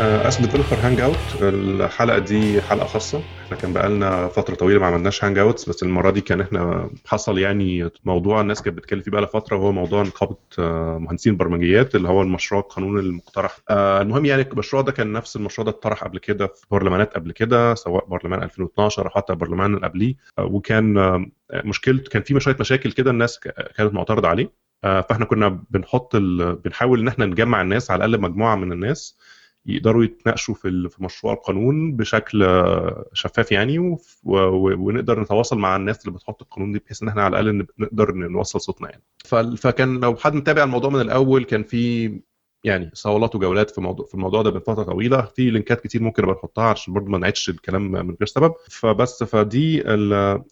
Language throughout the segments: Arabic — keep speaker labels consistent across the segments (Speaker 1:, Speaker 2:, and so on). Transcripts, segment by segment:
Speaker 1: اس developer hangout الحلقة دي حلقة خاصة. إحنا كان بقالنا فترة طويلة ما عملناش hangouts بس المرة دي كان إحنا حصل يعني موضوع الناس كانت بتتكلم فيه بقالها فترة وهو موضوع نقابه آه، مهندسين البرمجيات اللي هو المشروع القانوني المقترح. آه، المهم يعني المشروع ده كان نفس المشروع ده اتطرح قبل كده في برلمانات قبل كده سواء برلمان 2012 أو حتى البرلمان اللي قبليه. آه، وكان مشكلته كان في شوية مشاكل كده الناس كانت معترضة عليه. فإحنا كنا بنحط ال... بنحاول إن إحنا نجمع الناس على الأقل مجموعة من الناس. يقدروا يتناقشوا في في مشروع القانون بشكل شفاف يعني ونقدر نتواصل مع الناس اللي بتحط القانون دي بحيث إن إحنا على الأقل نقدر نوصل صوتنا يعني. فكان لو حد متابع الموضوع من الأول كان في يعني صولات وجولات في موضوع في الموضوع ده من فترة طويلة. في لينكات كتير ممكن ابقى نحطها عشان برضه ما نعيدش الكلام من غير سبب. فبس فدي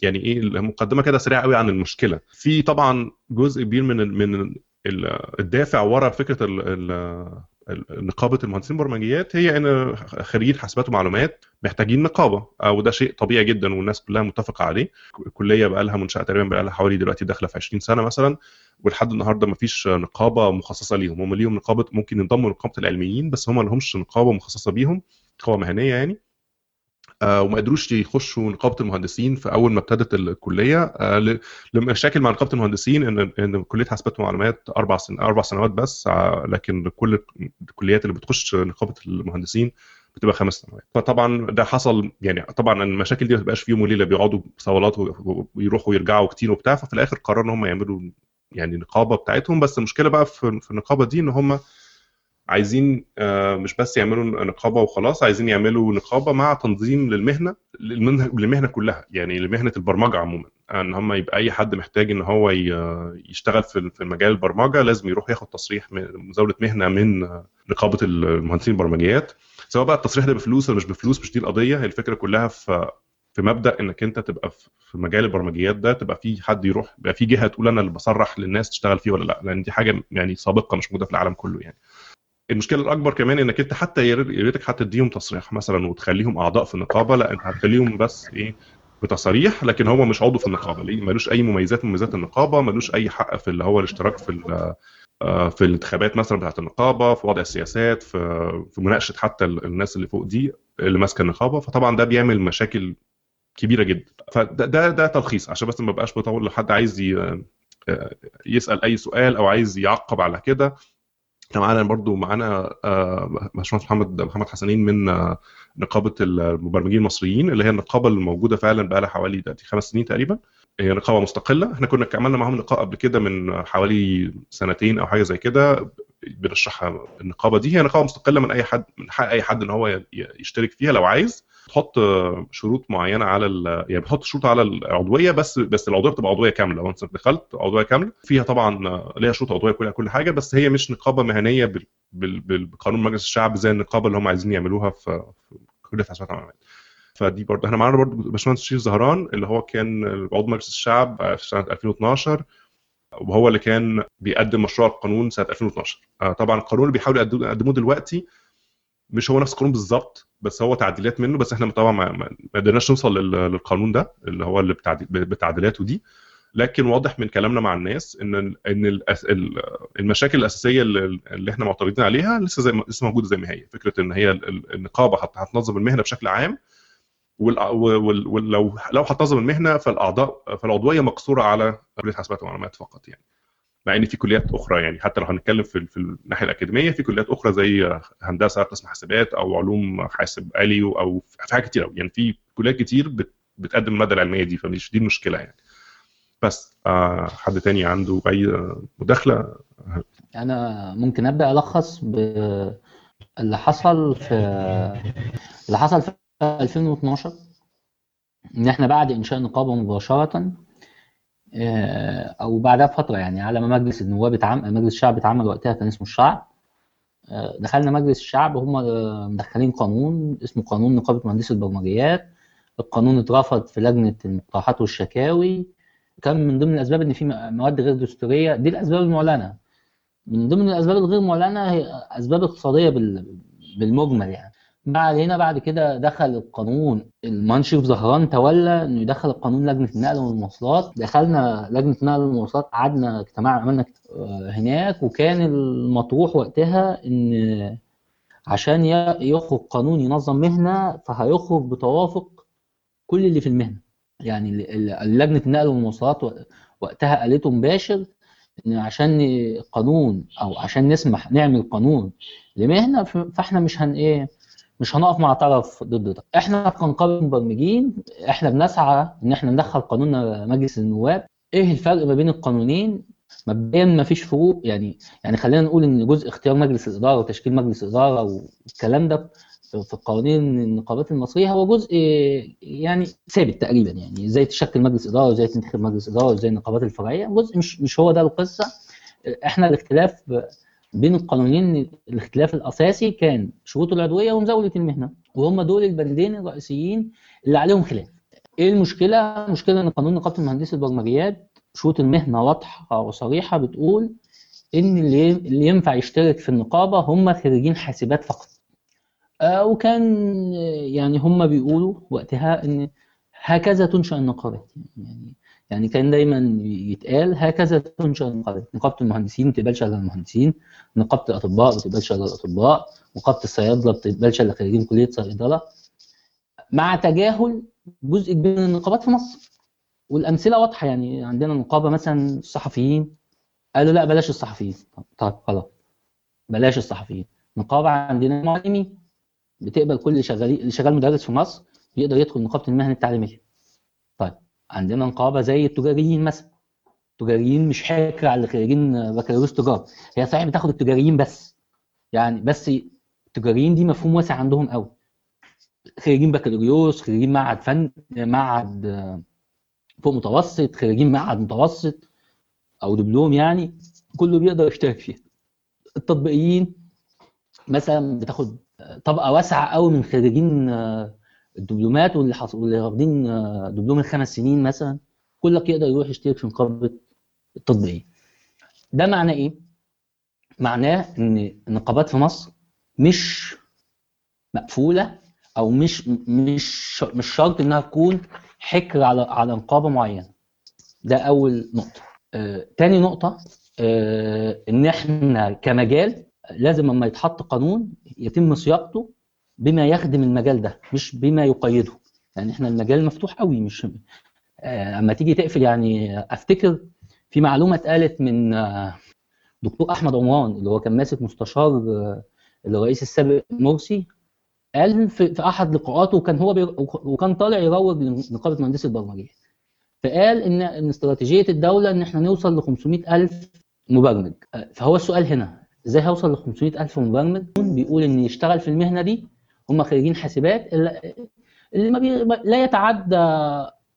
Speaker 1: يعني إيه المقدمه كده سريعة قوي عن المشكلة. في طبعا جزء كبير من من الدافع ورا فكرة نقابة المهندسين البرمجيات هي إن خريجين حاسبات ومعلومات محتاجين نقابة. وده شيء طبيعي جدا والناس كلها متفقة عليه. الكليه بقى لها منشأة تقريبا بقى لها حوالي دلوقتي داخلة في 20 سنة مثلا ولحد النهارده ما فيش نقابة مخصصة ليهم. هم ليهم نقابة ممكن ينضموا لنقابة العلميين بس هم ما لهمش نقابة مخصصة بيهم نقابة مهنية يعني. آه، وما قدروش يخشوا نقابة المهندسين في أول ما ابتدت الكلية. آه، لمشاكل مع نقابة المهندسين ان إن كلية حاسبات ومعلومات أربع سن أربع سنوات بس آه، لكن كل الكليات اللي بتخش نقابة المهندسين بتبقى خمس سنوات. فطبعا ده حصل يعني طبعا المشاكل دي ما بتبقاش في يوم وليله بيقعدوا صولات ويروحوا ويرجعوا كتير وبتاع ففي الآخر قرروا إن هم يعملوا يعني نقابة بتاعتهم. بس المشكلة بقى في النقابة دي إن هم عايزين آه، مش بس يعملوا نقابة وخلاص عايزين يعملوا نقابة مع تنظيم للمهنة للمهنة كلها يعني لمهنة البرمجة عموما. إن هم يبقى أي حد محتاج إن هو يشتغل في مجال البرمجة لازم يروح ياخد تصريح مزاولة مهنة من نقابة المهندسين البرمجيات. سواء بقى التصريح ده بفلوس ولا مش بفلوس مش دي القضية. الفكرة كلها في في مبدأ إنك أنت تبقى في مجال البرمجيات ده تبقى في حد يروح يبقى في جهة تقول أنا اللي بصرح للناس تشتغل فيه ولا لأ. لأن دي حاجة يعني سابقة مش موجودة في العالم كله يعني. المشكلة الأكبر كمان إنك أنت حتى يا ريتك هتديهم تصريح مثلا وتخليهم أعضاء في النقابة لا أنت هتخليهم بس إيه بتصاريح لكن هو مش عضو في النقابة. ليه؟ ملوش أي مميزات من مميزات النقابة ملوش أي حق في اللي هو الاشتراك في آه، في الانتخابات مثلا بتاعت النقابة في وضع السياسات في في مناقشة حتى الناس اللي فوق دي اللي ماسكة النقابة. فطبعا ده بيعمل مشاكل كبيرة جدا. فده ده, ده تلخيص عشان بس ما بقاش بطول لو حد عايز آه، يسأل أي سؤال أو عايز يعقب على كده. إحنا معانا برضو معانا آه، باشمهندس محمد محمد حسنين من آه، نقابة المبرمجين المصريين اللي هي النقابة الموجودة فعلا بقى لها حوالي خمس سنين تقريبا. هي نقابة مستقلة. إحنا كنا عملنا معاهم لقاء قبل كده من حوالي سنتين أو حاجة زي كده بنشرح النقابة دي. هي نقابة مستقلة من أي حد من حق أي حد إن هو يشترك فيها لو عايز. تحط شروط معينة على يعني بتحط شروط على العضويه بس بس العضوية بتبقى عضوية كاملة. لو انت دخلت عضوية كاملة. فيها طبعا ليها شروط عضوية كلها كل حاجة بس هي مش نقابة مهنية بقانون مجلس الشعب زي النقابة اللي هم عايزين يعملوها في كلية حسابات المعلومات فدي برضه إحنا معانا برضه باشمهندس شريف زهران اللي هو كان عضو مجلس الشعب في سنة 2012 وهو اللي كان بيقدم مشروع القانون سنة 2012 آه، طبعا القانون اللي بيحاولوا يقدموه دلوقتي مش هو نفس القانون بالظبط بس هو تعديلات منه بس إحنا طبعا ما قدرناش نوصل للقانون ده اللي هو اللي بتعديلاته دي. لكن واضح من كلامنا مع الناس إن إن المشاكل الأساسية اللي إحنا معترضين عليها لسه زي لسه موجودة زي ما هي. فكرة إن هي النقابة هتنظم المهنة بشكل عام ولو لو هتنظم المهنة فالاعضاء فالعضوية مقصورة على كلية حاسبات ومعلومات فقط يعني. مع إن في كليات أخرى يعني. حتى لو هنتكلم في في الناحية الأكاديمية في كليات أخرى زي هندسة قسم حاسبات أو علوم حاسب آلي أو في حاجات كتير قوي يعني في كليات كتير بتقدم المادة العلمية دي فمش دي المشكلة يعني. بس آه حد تاني عنده أي مداخلة؟
Speaker 2: أنا ممكن أبدأ ألخص باللي حصل في اللي حصل في 2012 إن إحنا بعد إنشاء النقابة مباشرة أو بعدها بفترة يعني على ما مجلس النواب اتعمل مجلس الشعب اتعمل وقتها كان اسمه الشعب. آه، دخلنا مجلس الشعب هم مدخلين قانون اسمه قانون نقابة مهندسي البرمجيات. القانون اترفض في لجنة المقترحات والشكاوي. كان من ضمن الأسباب إن في مواد غير دستورية. دي الأسباب المعلنة. من ضمن الأسباب الغير معلنة هي أسباب اقتصادية بالمجمل يعني. بعد هنا بعد كده دخل القانون المنشف زهران تولى إنه يدخل القانون لجنة النقل والمواصلات. دخلنا لجنة النقل والمواصلات قعدنا اجتماع عملنا هناك. وكان المطروح وقتها إن عشان يخرج قانون ينظم مهنة فهيخرج بتوافق كل اللي في المهنة. يعني لجنة النقل والمواصلات وقتها قالته مباشر إن عشان قانون أو عشان نسمح نعمل قانون لمهنة فإحنا مش هن إيه مش هنقف مع طرف ضد ده. إحنا كنقابه مبرمجين إحنا بنسعى إن إحنا ندخل قانون مجلس النواب. إيه الفرق ما بين القانونين؟ مبدئيا ما فيش فروق. يعني يعني خلينا نقول إن جزء اختيار مجلس الإدارة وتشكيل مجلس الإدارة والكلام ده في قوانين النقابات المصرية هو جزء يعني ثابت تقريبا. يعني إزاي تشكل مجلس إدارة وإزاي تنتخب مجلس إدارة وإزاي النقابات الفرعية جزء مش مش هو ده القصة. إحنا الاختلاف بين القانونين الاختلاف الأساسي كان شروط العضويه ومزاولة المهنة وهم دول البندين الرئيسيين اللي عليهم خلاف. إيه المشكلة؟ المشكلة إن قانون نقابة المهندسين البرمجيات شروط المهنة واضحة وصريحة بتقول إن اللي ينفع يشترك في النقابة هم خريجين حاسبات فقط. آه وكان يعني هم بيقولوا وقتها إن هكذا تنشأ النقابات. يعني يعني كان دايما يتقال هكذا تنشا النقابات نقابة المهندسين ما بتقبلش على المهندسين نقابة الأطباء ما بتقبلش على الأطباء نقابة الصيادلة ما بتقبلش على خريجين كلية صيدلة. مع تجاهل جزء كبير من النقابات في مصر. والأمثلة واضحة يعني عندنا نقابة مثلا الصحفيين. قالوا لا بلاش الصحفيين. طيب خلاص. بلاش الصحفيين. نقابة عندنا المعلمين بتقبل كل شغال اللي شغال مدرس في مصر يقدر يدخل نقابة المهن التعليمية. طيب. عندنا نقابة زي التجاريين مثلا. التجاريين مش حكر على خريجين بكالوريوس تجارة. هي صحيح بتاخد التجاريين بس. يعني بس التجاريين دي مفهوم واسع عندهم قوي. خريجين بكالوريوس خريجين معهد فن معهد فوق متوسط خريجين معهد متوسط أو دبلوم يعني كله بيقدر يشترك فيها. التطبيقيين مثلا بتاخد طبقة واسعة قوي من خريجين الدبلومات واللي حص... واللي واخدين دبلوم الخمس سنين مثلا كلك يقدر يروح يشترك في نقابه التطبيقيه ده معناه إيه؟ معناه إن النقابات في مصر مش مقفولة أو مش مش مش شرط إنها تكون حكر على على نقابة معينة. ده أول نقطة. آه، تاني نقطة آه، إن إحنا كمجال لازم لما يتحط قانون يتم صياغته بما يخدم المجال ده مش بما يقيده. يعني إحنا المجال مفتوح قوي مش آه، أما تيجي تقفل يعني أفتكر في معلومة اتقالت من آه، دكتور أحمد عمران اللي هو كان ماسك مستشار آه، الرئيس السابق مرسي. قال في, أحد لقاءاته وكان هو وكان طالع يروج لنقابة مهندسي البرمجيه فقال إن إن استراتيجية الدولة إن إحنا نوصل ل 500000 مبرمج. فهو السؤال هنا إزاي هوصل ل 500000 مبرمج؟ بيقول إن يشتغل في المهنة دي هم خريجين حاسبات اللي ما بي... لا يتعدى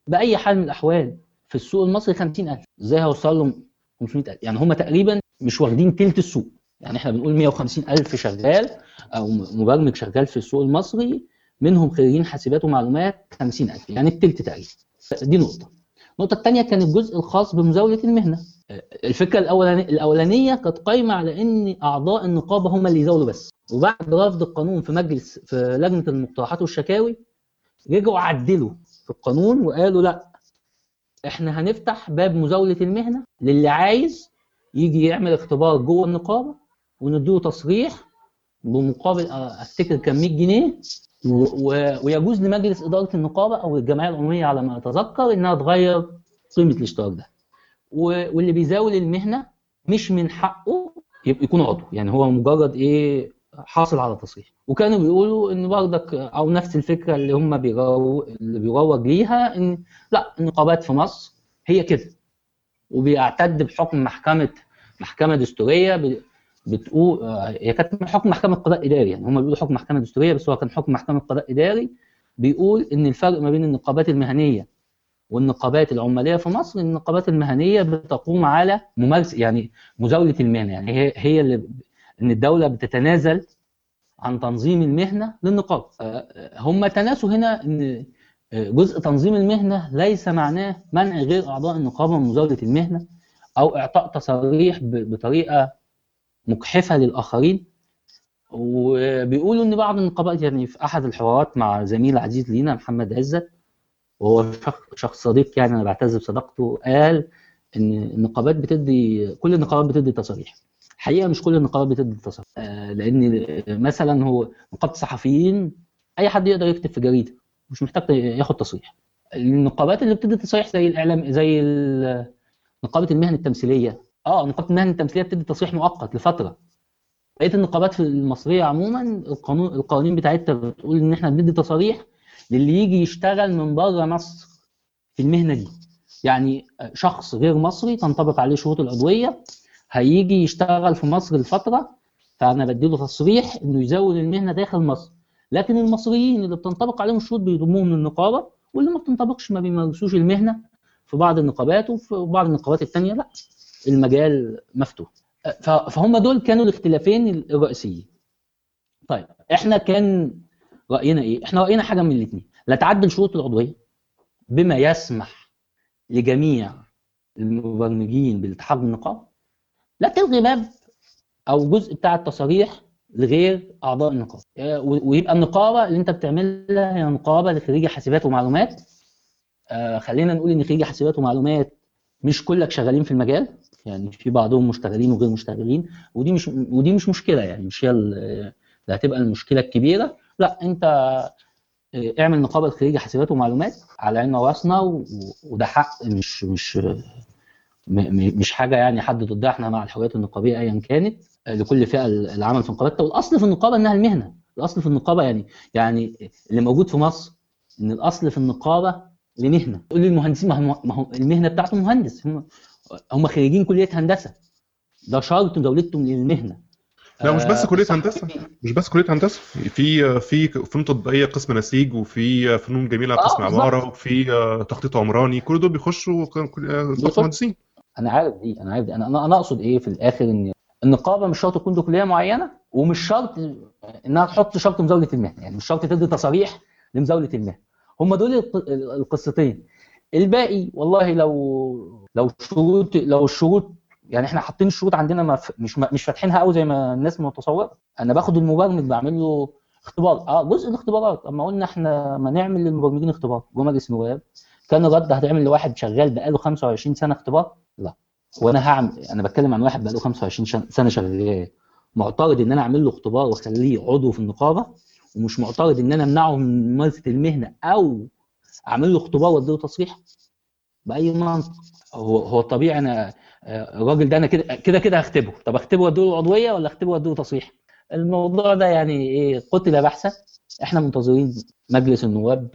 Speaker 2: بأي حال من الأحوال في السوق المصري 50000 إزاي هوصل لهم 500000 يعني هم تقريبا مش واخدين ثلث السوق. يعني إحنا بنقول 150000 شغال أو مبرمج شغال في السوق المصري منهم خريجين حاسبات ومعلومات 50000 يعني الثلث تقريبا. دي نقطة. النقطة الثانية كان الجزء الخاص بمزاولة المهنة. الفكرة الاولانيه الأولانية كانت قايمة على إن أعضاء النقابة هم اللي يزاولوا بس. وبعد رفض القانون في مجلس في لجنة المقترحات والشكاوي رجعوا عدلوا في القانون وقالوا لأ إحنا هنفتح باب مزاولة المهنة للي عايز يجي يعمل اختبار جوه النقابة ونديله تصريح بمقابل أفتكر كان 100 جنيه ويجوز لمجلس إدارة النقابة أو الجمعية العمومية على ما أتذكر إنها تغير قيمة الاشتراك ده. واللي بيزاول المهنة مش من حقه يكون عضو. يعني هو مجرد إيه حاصل على تصريح وكانوا بيقولوا إن برضك أو نفس الفكرة اللي هم اللي بيروج ليها إن لأ النقابات في مصر هي كده. وبيعتد بحكم محكمة محكمة دستورية بتقول هي كانت حكم محكمة قضاء إداري. يعني هم بيقولوا حكم محكمة دستورية بس هو كان حكم محكمة قضاء إداري بيقول إن الفرق ما بين النقابات المهنية والنقابات العمالية في مصر النقابات المهنية بتقوم على ممارسه يعني مزاولة المهنة. يعني هي هي اللي إن الدولة بتتنازل عن تنظيم المهنة للنقابه هم تناسوا هنا إن جزء تنظيم المهنة ليس معناه منع غير أعضاء النقابة من مزاولة المهنة أو إعطاء تصاريح بطريقة مجحفه للآخرين. وبيقولوا إن بعض النقابات يعني في أحد الحوارات مع زميل عزيز لينا محمد عزت وهو شخص صديق يعني أنا بعتز بصداقته قال إن النقابات بتدي كل النقابات بتدي تصاريح الحقيقة مش كل النقابات بتدي تصريح. آه، لأن مثلا هو نقابة الصحفيين أي حد يقدر يكتب في جريدة مش محتاج ياخد تصريح. النقابات اللي بتدي تصريح زي الاعلام زي نقابة المهن التمثيلية. آه نقابة المهن التمثيلية بتدي تصريح مؤقت لفترة. بقية النقابات المصرية عموما القانون القوانين بتاعتها بتقول إن إحنا بندي تصاريح للي يجي يشتغل من بره مصر في المهنة دي. يعني شخص غير مصري تنطبق عليه شروط العضوية هيجي يشتغل في مصر لفترة فأنا بديله تصريح إنه يزود المهنة داخل مصر. لكن المصريين اللي بتنطبق عليهم الشروط بيضموهم للنقابة واللي ما بتنطبقش ما بيمارسوش المهنة في بعض النقابات وفي بعض النقابات الثانية لا المجال مفتوح. فهم دول كانوا الاختلافين الرئيسيين. طيب إحنا كان رأينا إيه؟ إحنا رأينا حاجة من الاثنين لا تعدل شروط العضوية بما يسمح لجميع المبرمجين بالالتحاق بالنقابه لا تلغي باب أو جزء بتاع التصاريح لغير أعضاء النقابه ويبقى النقابة اللي أنت بتعملها هي نقابة لخريجي حاسبات ومعلومات. آه خلينا نقول إن خريجي حاسبات ومعلومات مش كلك شغالين في المجال يعني في بعضهم مشتغلين وغير مشتغلين ودي مش ودي مش مشكلة يعني مش هي اللي هتبقى المشكلة الكبيرة. لا انت آه، اعمل نقابة لخريجي حاسبات ومعلومات على عيننا وراسنا وده حق مش مش مش حاجة يعني حد ضدها. إحنا مع الحريات النقابية ايا كانت آه، لكل فئة العمل في النقابات. والاصل في النقابة إنها المهنة. الأصل في النقابة يعني يعني اللي موجود في مصر إن الأصل في النقابة لمهنة. تقول لي المهندسين ما هو المهنة بتاعته مهندس. هم هم خريجين كلية هندسة. ده شرط دولتهم للمهنة.
Speaker 1: لا مش بس كلية هندسة. مش بس كلية هندسة. في في فنون تطبيقية قسم نسيج وفي فنون جميلة آه، قسم عماره وفي تخطيط عمراني. كل دول بيخشوا مهندسين
Speaker 2: أنا عارف دي أنا عارف دي. أنا أنا أقصد إيه في الآخر؟ إن النقابة مش شرط تكون كليه معينة ومش شرط إنها تحط شرط مزاوله المهنة. يعني مش شرط تدي تصاريح لمزاولة المهنة. هم دول القصتين. الباقي والله لو لو شروط لو الشروط يعني إحنا حاطين الشروط عندنا ما مش مش فاتحينها قوي زي ما الناس متصورة. أنا باخد المبرمج بعمل له اختبار. آه جزء الاختبارات. اما قلنا إحنا ما نعمل للمبرمجين اختبار. جوه مجلس النواب كان الرد هتعمل لواحد شغال بقاله 25 سنة اختبار؟ لا. وأنا هعمل أنا بتكلم عن واحد بقاله 25 سنة شغال. معترض ان أنا اعمل له اختبار واخليه عضو في النقابة ومش معترض ان أنا امنعه من ممارسة المهنة أو اعمل له اختبار واديله تصريح؟ بأي منطق. هو هو الطبيعي أنا الراجل ده أنا كده كده كده هختبه طب اختبه وأديله عضويه ولا اختبه وأديله تصريح؟ الموضوع ده يعني إيه قتل بحثا إحنا منتظرين مجلس النواب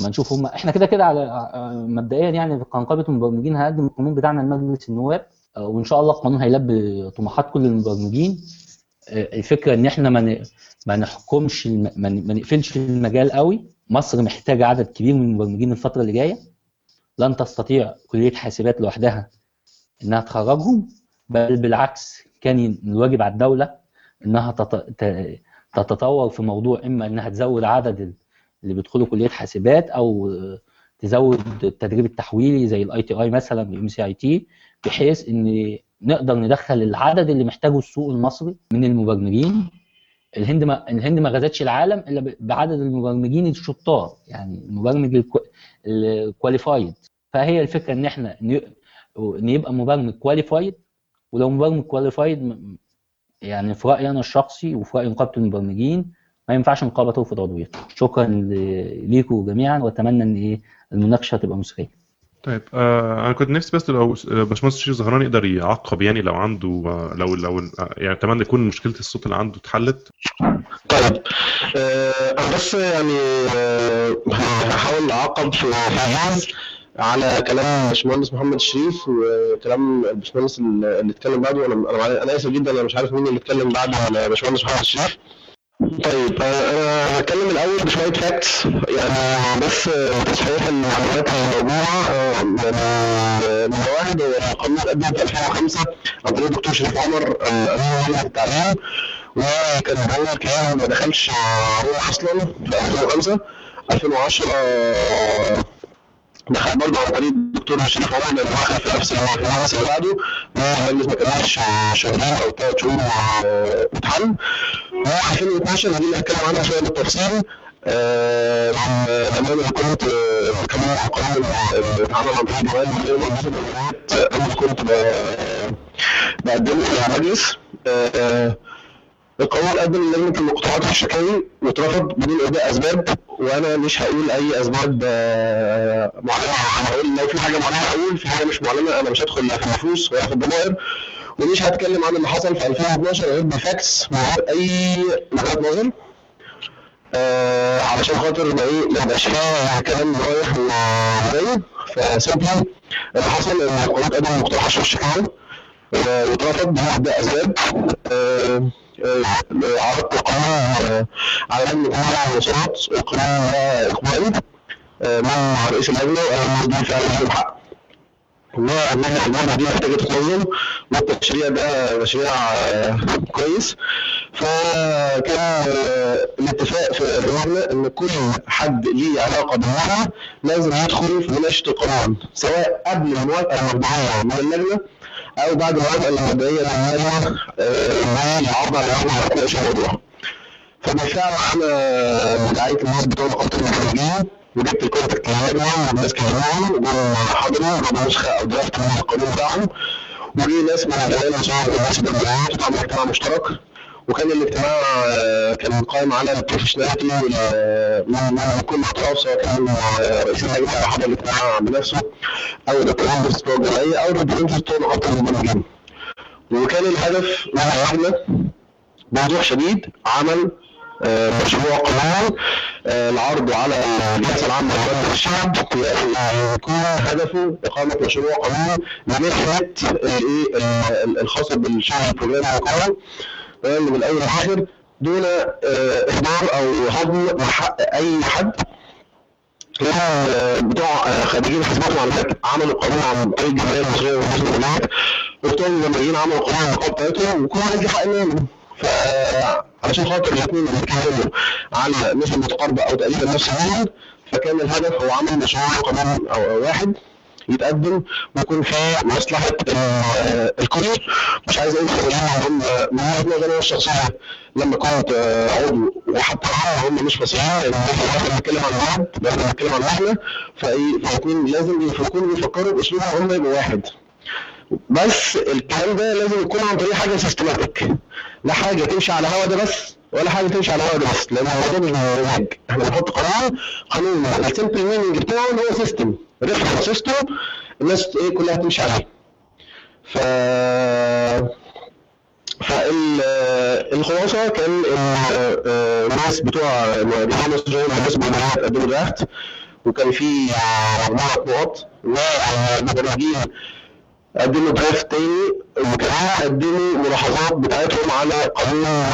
Speaker 2: ما نشوف هم إحنا كده كده على آه، مبدئيا يعني في قنقبه المبرمجين هنقدم القانون بتاعنا لمجلس النواب. آه، وإن شاء الله القانون هيلبي طموحات كل المبرمجين. الفكرة إن إحنا ما ما نحكمش ما نقفلش المجال قوي. مصر محتاجة عدد كبير من المبرمجين الفترة اللي جاية. لن تستطيع كلية حاسبات لوحدها إنها تخرجهم بل بالعكس كان الواجب على الدولة إنها تتطور في موضوع إما إنها تزود عدد اللي بيدخلوا كليه حاسبات أو تزود التدريب التحويلي زي ال ITI مثلا ال MCIT بحيث إن نقدر ندخل العدد اللي محتاجه السوق المصري من المبرمجين. الهند ما الهند ما غزتش العالم إلا بعدد المبرمجين الشطار يعني المبرمج ال qualified فهي الفكرة إن إحنا ان يبقى مبرمج qualified ولو مبرمج qualified يعني في رأيي أنا الشخصي وفي راي نقابه المبرمجين ما ينفعش النقابه ترفض عضويته شكرا ليكم جميعا وأتمنى إن إيه المناقشة تبقى مثرية.
Speaker 1: طيب آه أنا كنت نفسي بس لو باشمهندس شريف زهران يقدر يعقب يعني لو عنده آه لو لو آه يعني أتمنى يكون مشكلة الصوت اللي عنده اتحلت.
Speaker 3: طيب آه بس يعني آه هحاول أعقب في فاز على كلام باشمهندس محمد شريف وكلام الباشمهندس اللي اتكلم بعده. أنا أنا آسف جدا أنا مش عارف مين اللي اتكلم بعد باشمهندس محمد شريف. طيب أنا هتكلم الأول بشوية فاكتس يعني بس تصحيح المعلومات الموضوعه من واحد قانون قدم في 2005 عن طريق الدكتور شريف عمر امين التعليم وكان هو كان ما دخلش هو أصلا في 2005 2010 دخل برضه عن طريق الدكتور شريف عمر لأن هو في نفس النفس اللي بعده المجلس ما كملش شهرين أو ثلاث شهور اتحل و 2012 دي اللي هتكلم عنها شوية بالتفصيل. لما أنا كنت كمان القانون اللي اتعمل عن طريق جمال أنا كنت بقدمه للمجلس آه، القانون قدم لجنه المقترحات والشكاوي واترفض بدون ابداء أسباب وأنا مش هقول أي أسباب آه، معلنه هقول لو في حاجة معلنه هقول في حاجة مش معلنه أنا مش هدخل لا في النفوس ولا في الضمائر ومش هتكلم عن اللي حصل في 2012 غير بفاكس من غير أي وجهات نظر آه علشان خاطر ما إيه ما يبقاش فيها كلام رايح وجاي فسيمبلي اللي حصل إن القانون قدم مقترحات الشكاوي واترفض بواحد أسباب آه، آه، عرضت آه، على الامراء والوساطات القانون ده اقبالي آه، مع رئيس اللجنه وأنا دي فعلا لهم حق انها انها الموضوع دي محتاجة تتنظم والتشريع ده تشريع آه، كويس. فكان آه، الاتفاق في اللجنه إن كل حد ليه علاقة بالمهنه لازم يدخل في مناقشة القانون سواء قبل الموافقه المبدئيه من اللجنه أو بعد آه، ان يعرض على اللجنه على مناقشه الموضوع فبالفعل أنا دعيت الناس بتوع نقابه المخرجين وجبت ال contact اللجنه والناس كلموهم وجم حضروا جابوا نسخه أو draft من القانون بتاعهم وجي ناس من المصريه والناس الجمعيات وعمل اجتماع مشترك وكان الاجتماع آه، كان قائم على ال professionality من كل اطراف سواء كان رئيس اللجنه اللي حضر الاجتماع بنفسه أو ال representative بتوع الجمعيه أو ال representative بتوع نقابه المبرمجين وكان الهدف من اللجنه بوضوح شديد عمل آه، مشروع قانون آه، العرض على الجلسه العامه لمجلس الشعب يكون هدفه إقامة مشروع قانون لمحنة الايه ال- الخاصة بالشغل البروجرامي والقانون لأن من الأول للاخر دون آه، اهدار أو هضم حق أي حد لأن آه، بتوع آه، خريجين حسابات ومعلومات عملوا قانون عن طريق الجمعيه المصريه والنظم الجماعات وبتوع الجمعيين عملوا قانون عن النقابه بتاعتهم وكل واحد ليه حق منهم فعشان خاطر الاثنين بيتكلموا على نسبة متقاربة أو تقريبا نفس العدد فكان الهدف هو عمل مشروع قانون واحد. يتقدم ويكون فيه مصلحه ال- الكل مش عايز أقول وجهه نظري أنا الشخصيه لما كنت آه، عضو وحتى الآن هم مش مسيحيين لأن إحنا بنتكلم عن بعض إحنا بنتكلم عن إحنا فايه فالاثنين لازم يفكروا بيفكروا باسلوب هم يبقوا واحد بس الكلام ده لازم يكون عن طريق حاجة systematic لا حاجة تمشي على هوا ده بس ولا حاجة تمشي على هوا ده بس لأن الموضوع مش مزاج إحنا بنحط قانون قانون ال simple meaning بتاعه ان هو system reference system الناس إيه كلها تمشي عليه. ف فالخلاصه كان ال- آه، الناس بتوع بتوع مصر الناس بالمجموعات قدموا draft وكان في آه، مجموعه نقط والمبرمجين قدموا درافت تاني وكمان قدموا ملاحظات بتاعتهم على قانون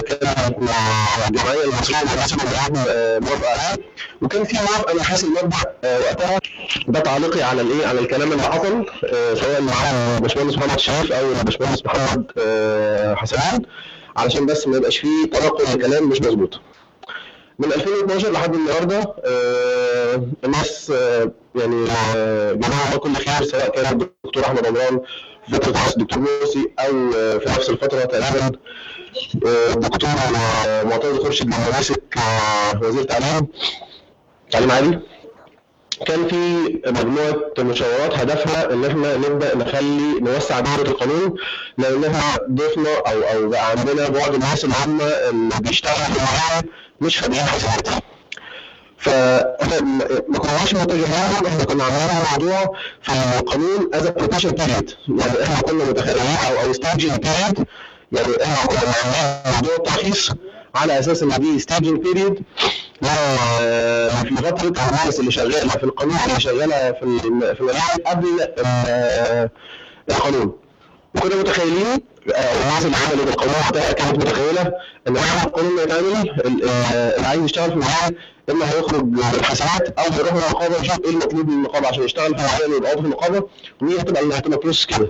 Speaker 3: كانت مع الجمعيه المصرية للحاسب والالعاب موافقه وكان في موافقه من حيث المبدا آه، وقتها ده تعليقي على الإيه على الكلام اللي حصل آه، سواء مع الباشمهندس محمد شريف أو الباشمهندس محمد آه، حسن علشان بس ما يبقاش فيه تناقض لكلام مش مظبوط. من 2012 لحد النهارده الناس يعني آه، جماعة كل خير سواء كان الدكتور أحمد عمران في فتره حس الدكتور مرسي أو آه، في نفس الفترة تقريبا آه، الدكتور معتز خورشيد لما آه، وزير تعليم تعليم عالي كان في مجموعة مشاورات هدفها إن إحنا نبدأ نخلي نوسع دائره القانون لأن إحنا ضفنا أو أو بقى عندنا بعض الناس هم اللي بيشتغلوا في مش خريجين حاسبات فاحنا ما ما كناش متجاهلين إحنا كنا عاملين الموضوع في القانون as protection period يعني إحنا كنا متخيلين أو أو staging period يعني إحنا كنا عاملين موضوع الترخيص على أساس إن دي staging period في فتره الناس اللي شغالة في القانون اللي شغالة في في قبل ال- القانون. وكنا متخيلين آه، عملت القانون وقتها كانت متخيلة إن القانون ما يتعمل عايز يشتغل في المجال إما هيخرج من الحاسبات أو هيروح النقابة يشوف إيه المطلوب من النقابة عشان يشتغل في المجال يبقى في النقابة وهي هتبقى اللي هتبقى process كده.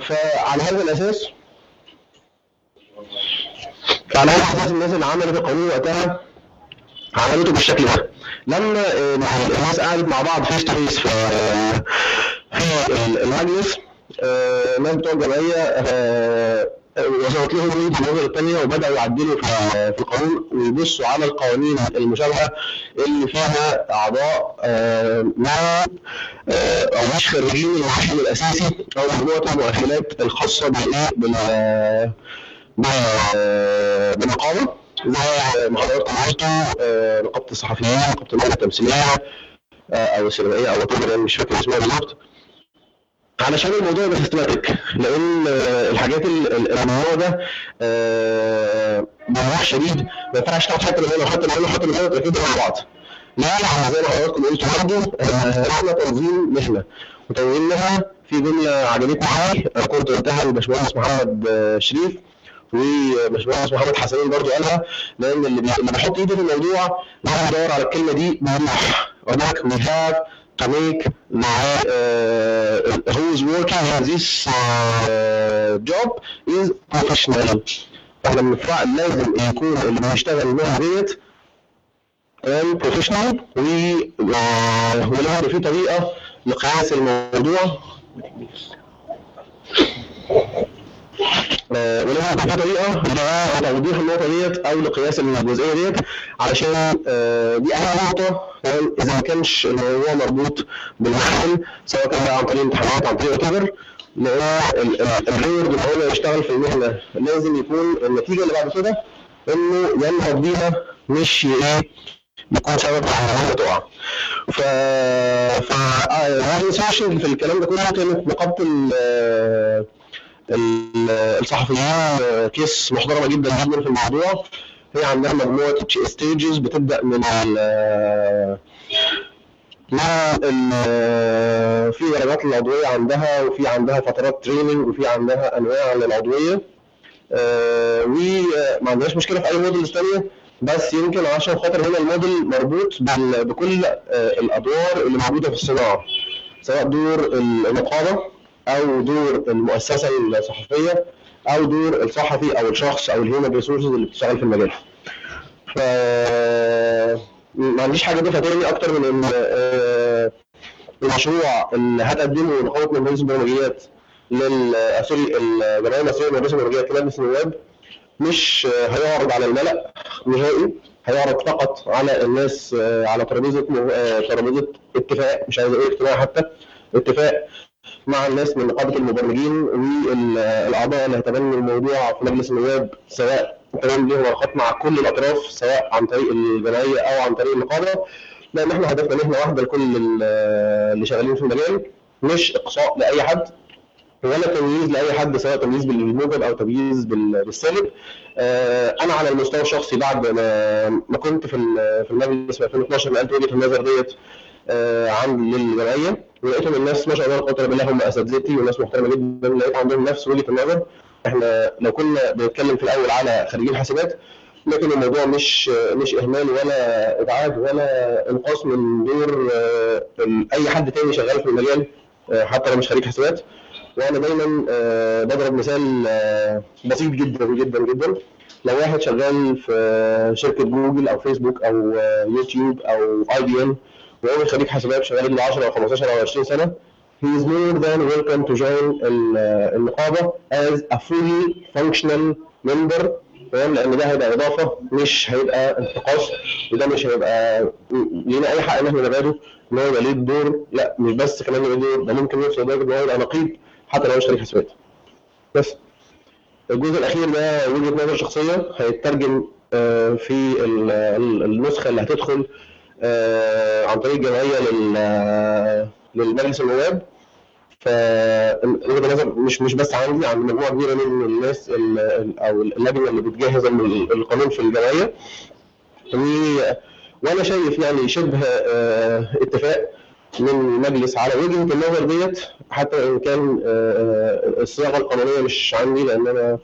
Speaker 3: فعلى هذا الأساس فعلى هذا الأساس الناس اللي عملت القانون وقتها عملته بالشكل ده. لما آه، الناس قعدت مع بعض face to face في في آه، الناس بتوع الجمعيه آه، وصلت لهم وجهه النظر الثانية وبدأوا يعدلوا في القانون ويبصوا على القوانين المشابهة اللي فيها أعضاء آه، مع آه، أو مش خريجين المؤهل الأساسي أو مجموعة المؤهلات الخاصة بالايه بال بال- بالنقابه زي عرفتوا آه، نقابة الصحفيين نقابة المهنه التمثيلية آه، أو السينمائية أو مش فاكر اسمها بالظبط. علشان الموضوع يبقى سيستماتيك لأن الحاجات ال- ال- النوع ده آه، بوضوح شديد ما ينفعش تاخد حتة من هنا وحته من هنا وحته من هنا وتركبهم مع بعض. لا لا زي ما حضراتكم قلتوا برضه آه، إحنا تنظيم مهنه وتنظيم مهنه في جمله عجبتني قوي كنت قلتها للباشمهندس محمد آه، شريف وباشمهندس محمد حسنين برضو قالها لأن اللي بي- اللي بيحط ايده في الموضوع يدور على الكلمة دي بوضوح هناك we have make the uh, who is working in this uh, job is professional. إحنا بنفرع لازم يكون اللي بيشتغل المهنه ديت professional و ولازم في طريقه لقياس الموضوع. آه، في طريقه لتوضيح النقطة ديت أو لقياس الجزئية ديت علشان آه، دي أهم نقطة؟ إذا ما كانش الموضوع مربوط بالمحل سواء كان عن طريق امتحانات عن طريق وات لأن الريورد اللي هو يشتغل في المهنة لازم يكون النتيجة اللي بعد كده إنه ينهض بيها مش إيه يكون سبب في تقع. ف ف سوشيال في الكلام ده كله كانت نقابه ال- الصحفيين case محترمة جدا جدا في الموضوع. هي عندها مجموعة stages بتبدأ من ال ال- في درجات العضوية عندها وفي عندها فترات training وفي عندها أنواع للعضوية. آه، وما عندناش مشكلة في أي models ثانية بس يمكن عشان خاطر هنا الموديل مربوط بكل آه، الأدوار اللي موجودة في الصناعة سواء دور النقابه أو دور المؤسسة الصحفية أو دور الصحفي أو الشخص أو ال human resources اللي بتشتغل في المجال. ف ما عنديش حاجة اضيفها تاني أكتر من ان آه، المشروع اللي هتقدمه نقابه من مجلس البرمجيات لل آه، sorry الجمعية المصرية لمجلس البرمجيات لمجلس النواب مش هيعرض على الملأ نهائي هيعرض فقط على الناس آه، على ترابيزة ترابيزة اتفاق مش عايز أقول اجتماع حتى اتفاق مع الناس من نقابة المبرمجين والأعضاء اللي هيتبنوا الموضوع في مجلس النواب سواء تمام ليهم علاقات مع كل الأطراف سواء عن طريق الجمعية أو عن طريق النقابة. لأن إحنا هدفنا مهنه واحدة لكل ال- اللي شغالين في المجال مش إقصاء لأي حد ولا تمييز لأي حد سواء تمييز بالموجب أو تمييز بال- بالسالب. آه، أنا على المستوى الشخصي بعد ما كنت في في المجلس في 2012 نقلت وجهة النظر ديت آه، عند للجمعية. ولقيتهم الناس ما شاء الله الا بالله هم أساتذتي وناس محترمة جدا لقيت عندهم نفس وجهه النظر. إحنا لو كنا بنتكلم في الأول على خريجين حاسبات لكن الموضوع مش مش إهمال ولا إبعاد ولا إنقاص من دور آه، أي حد تاني شغال في المجال آه، حتى لو مش خريج حاسبات. وأنا دايما بضرب مثال بسيط جدا جدا جدا. لو واحد شغال في شركة جوجل أو فيسبوك أو يوتيوب أو IBM وهو خريج حاسبات شغال له 10 أو 15 أو 20 سنة. He is more than welcome to join ال- النقابه as a fully functional member. تمام؟ لأن ده هيبقى إضافة مش هيبقى انتقاص. وده مش هيبقى لينا أي حق إن إحنا نبعده إن هو يبقى ليه دور لا مش بس كمان ليه دور ده ممكن يوصل لدرجه إن هو يبقى نقيب حتى لو مش خريج حسابات. بس. الجزء الأخير ده وجهة نظر شخصية هيترجم آه، في ال- ال- النسخة اللي هتدخل عن طريق الجمعيه لل- للمجلس النواب. النظر مش مش بس عندي عند مجموعة كبيرة من الناس ال- ال- أو اللجنه اللي بتجهز ال- القانون في الجمعية. وأنا شايف يعني شبه آه، اتفاق من المجلس على وجهة النظر ديت حتى إن كان آه، آه، الصياغة القانونية مش عندي لأن أنا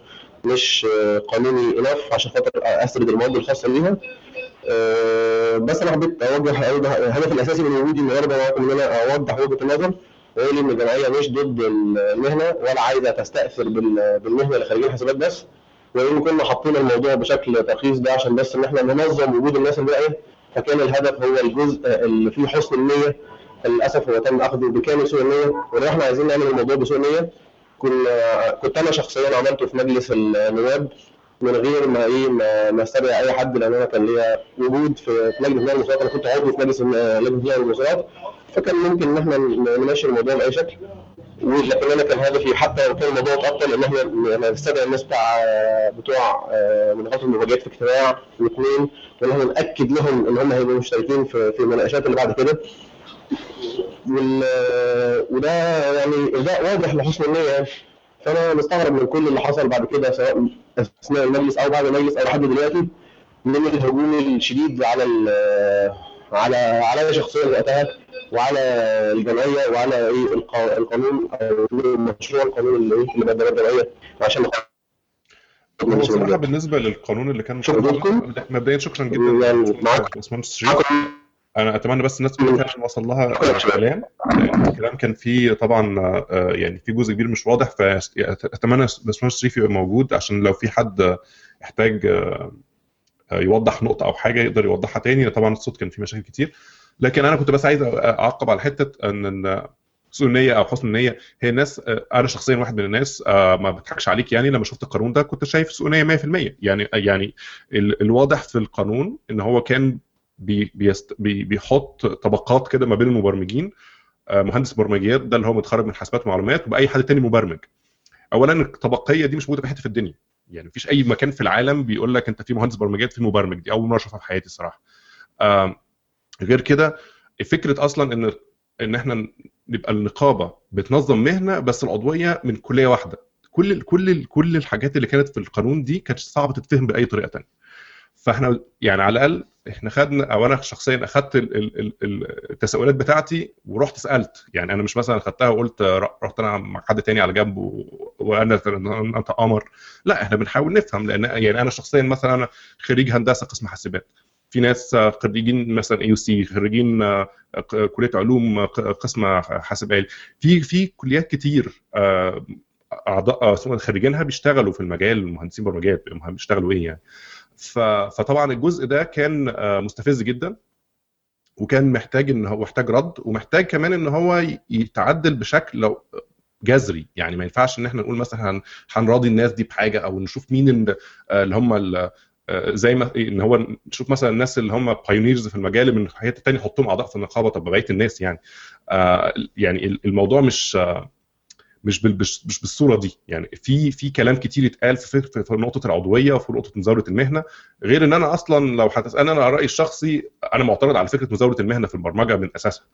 Speaker 3: مش آه، قانوني انف عشان خاطر أسرد المواد الخاصة بيها. آه، بس أنا حبيت اوجه الهدف الأساسي من وجودي النهارده إن أنا أوضح وجهة النظر واقول إن الجمعية مش ضد المهنة ولا عايزة تستأثر بال- بالمهنة اللي خارجين حسابات بس وان كنا حاطين الموضوع بشكل ترخيص ده عشان بس إن إحنا ننظم وجود الناس الباقيه فكان الهدف هو الجزء اللي فيه حسن النية للأسف هو تم أخذه بكامل سوء النية ولو إحنا عايزين نعمل الموضوع بسوء النية كنا كنت أنا شخصيا عملته في مجلس النواب من غير ما إيه ما, ما استدعي أي حد لأن أنا كان ليا وجود في لجنه بناء المسارات أنا كنت عضو في مجلس لجنه بناء المسارات فكان ممكن إن إحنا نمشي الموضوع بأي شكل. ولكن أنا كان هدفي حتى لو كان الموضوع اتقل إن إحنا نستدعي الناس بتاع بتوع مناقشه المفاجآت في اجتماع واثنين وإن إحنا نأكد لهم إن هم هيبقوا مشتركين في في المناقشات اللي بعد كده. وال وده يعني ده واضح لحسن النية. يعني فأنا مستغرب من كل اللي حصل بعد كده سواء أثناء المجلس أو بعد المجلس أو لحد دلوقتي من الهجوم الشديد على على على شخصيا وقتها وعلى الجمعية وعلى إيه القانون أو مشروع القانون اللي إيه اللي بدل الجمعية عشان
Speaker 1: بصراحه بالنسبة للقانون اللي كان مبدئيا شكرا جدا
Speaker 3: يعني معاك
Speaker 1: شريف أنا أتمنى بس الناس كلها عشان وصل لها كلام الكلام. كان فيه طبعا يعني في جزء كبير مش واضح فأتمنى باشمهندس شريف يبقى موجود عشان لو في حد يحتاج يوضح نقطة أو حاجة يقدر يوضحها تاني. طبعا الصوت كان فيه مشاكل كتير. لكن أنا كنت بس عايز أعقب على حتة إن سوء النية أو حسن النية هي الناس أنا شخصيا واحد من الناس ما بضحكش عليك يعني. لما شفت القانون ده كنت شايف سوء نيه 100% يعني يعني الواضح في القانون إن هو كان بي بيست بي بيحط طبقات كده ما بين المبرمجين مهندس برمجيات ده اللي هو متخرج من حاسبات ومعلومات وبأي حد تاني مبرمج. اولا الطبقية دي مش موجودة في حتة في الدنيا. يعني مفيش أي مكان في العالم بيقول لك أنت في مهندس برمجيات في مبرمج. دي أول مرة أشوفها في حياتي الصراحة. غير كده فكرة أصلا إن إن إحنا نبقى النقابة بتنظم مهنة بس العضوية من كلية واحدة. كل كل كل الحاجات اللي كانت في القانون دي كانت صعبة تتفهم بأي طريقة ثانية فإحنا يعني على الأقل إحنا خدنا أو أنا شخصيا أخدت التساؤلات بتاعتي ورحت سألت. يعني أنا مش مثلا اخدتها وقلت رحت أنا مع حد تاني على جنب وأنا أنت قمر. لا إحنا بنحاول نفهم لأن يعني أنا شخصيا مثلا أنا خريج هندسة قسم حاسبات. في ناس خريجين مثلا اي سي خريجين كلية علوم قسم حاسب آلي. في في كليات كتير أعضاء خريجينها بيشتغلوا في المجال مهندسين برمجيات بيشتغلوا إيه يعني. فطبعا الجزء ده كان مستفز جدا وكان محتاج إن هو محتاج رد ومحتاج كمان إن هو يتعدل بشكل لو جذري. يعني ما ينفعش إن إحنا نقول مثلا هنراضي الناس دي بحاجة أو نشوف مين اللي هم زي ما إن هو نشوف مثلا الناس اللي هم بايونيرز في المجال من حتة ثانية نحطهم أعضاء في النقابة طب بقية الناس يعني. آه يعني الموضوع مش آه مش مش بالصورة دي. يعني في في كلام كتير اتقال في, في, في نقطة العضوية وفي نقطة مزاولة المهنة غير إن أنا أصلا لو هتسالني أنا رأيي الشخصي أنا معترض على فكرة مزاولة المهنة في البرمجة من أساسها.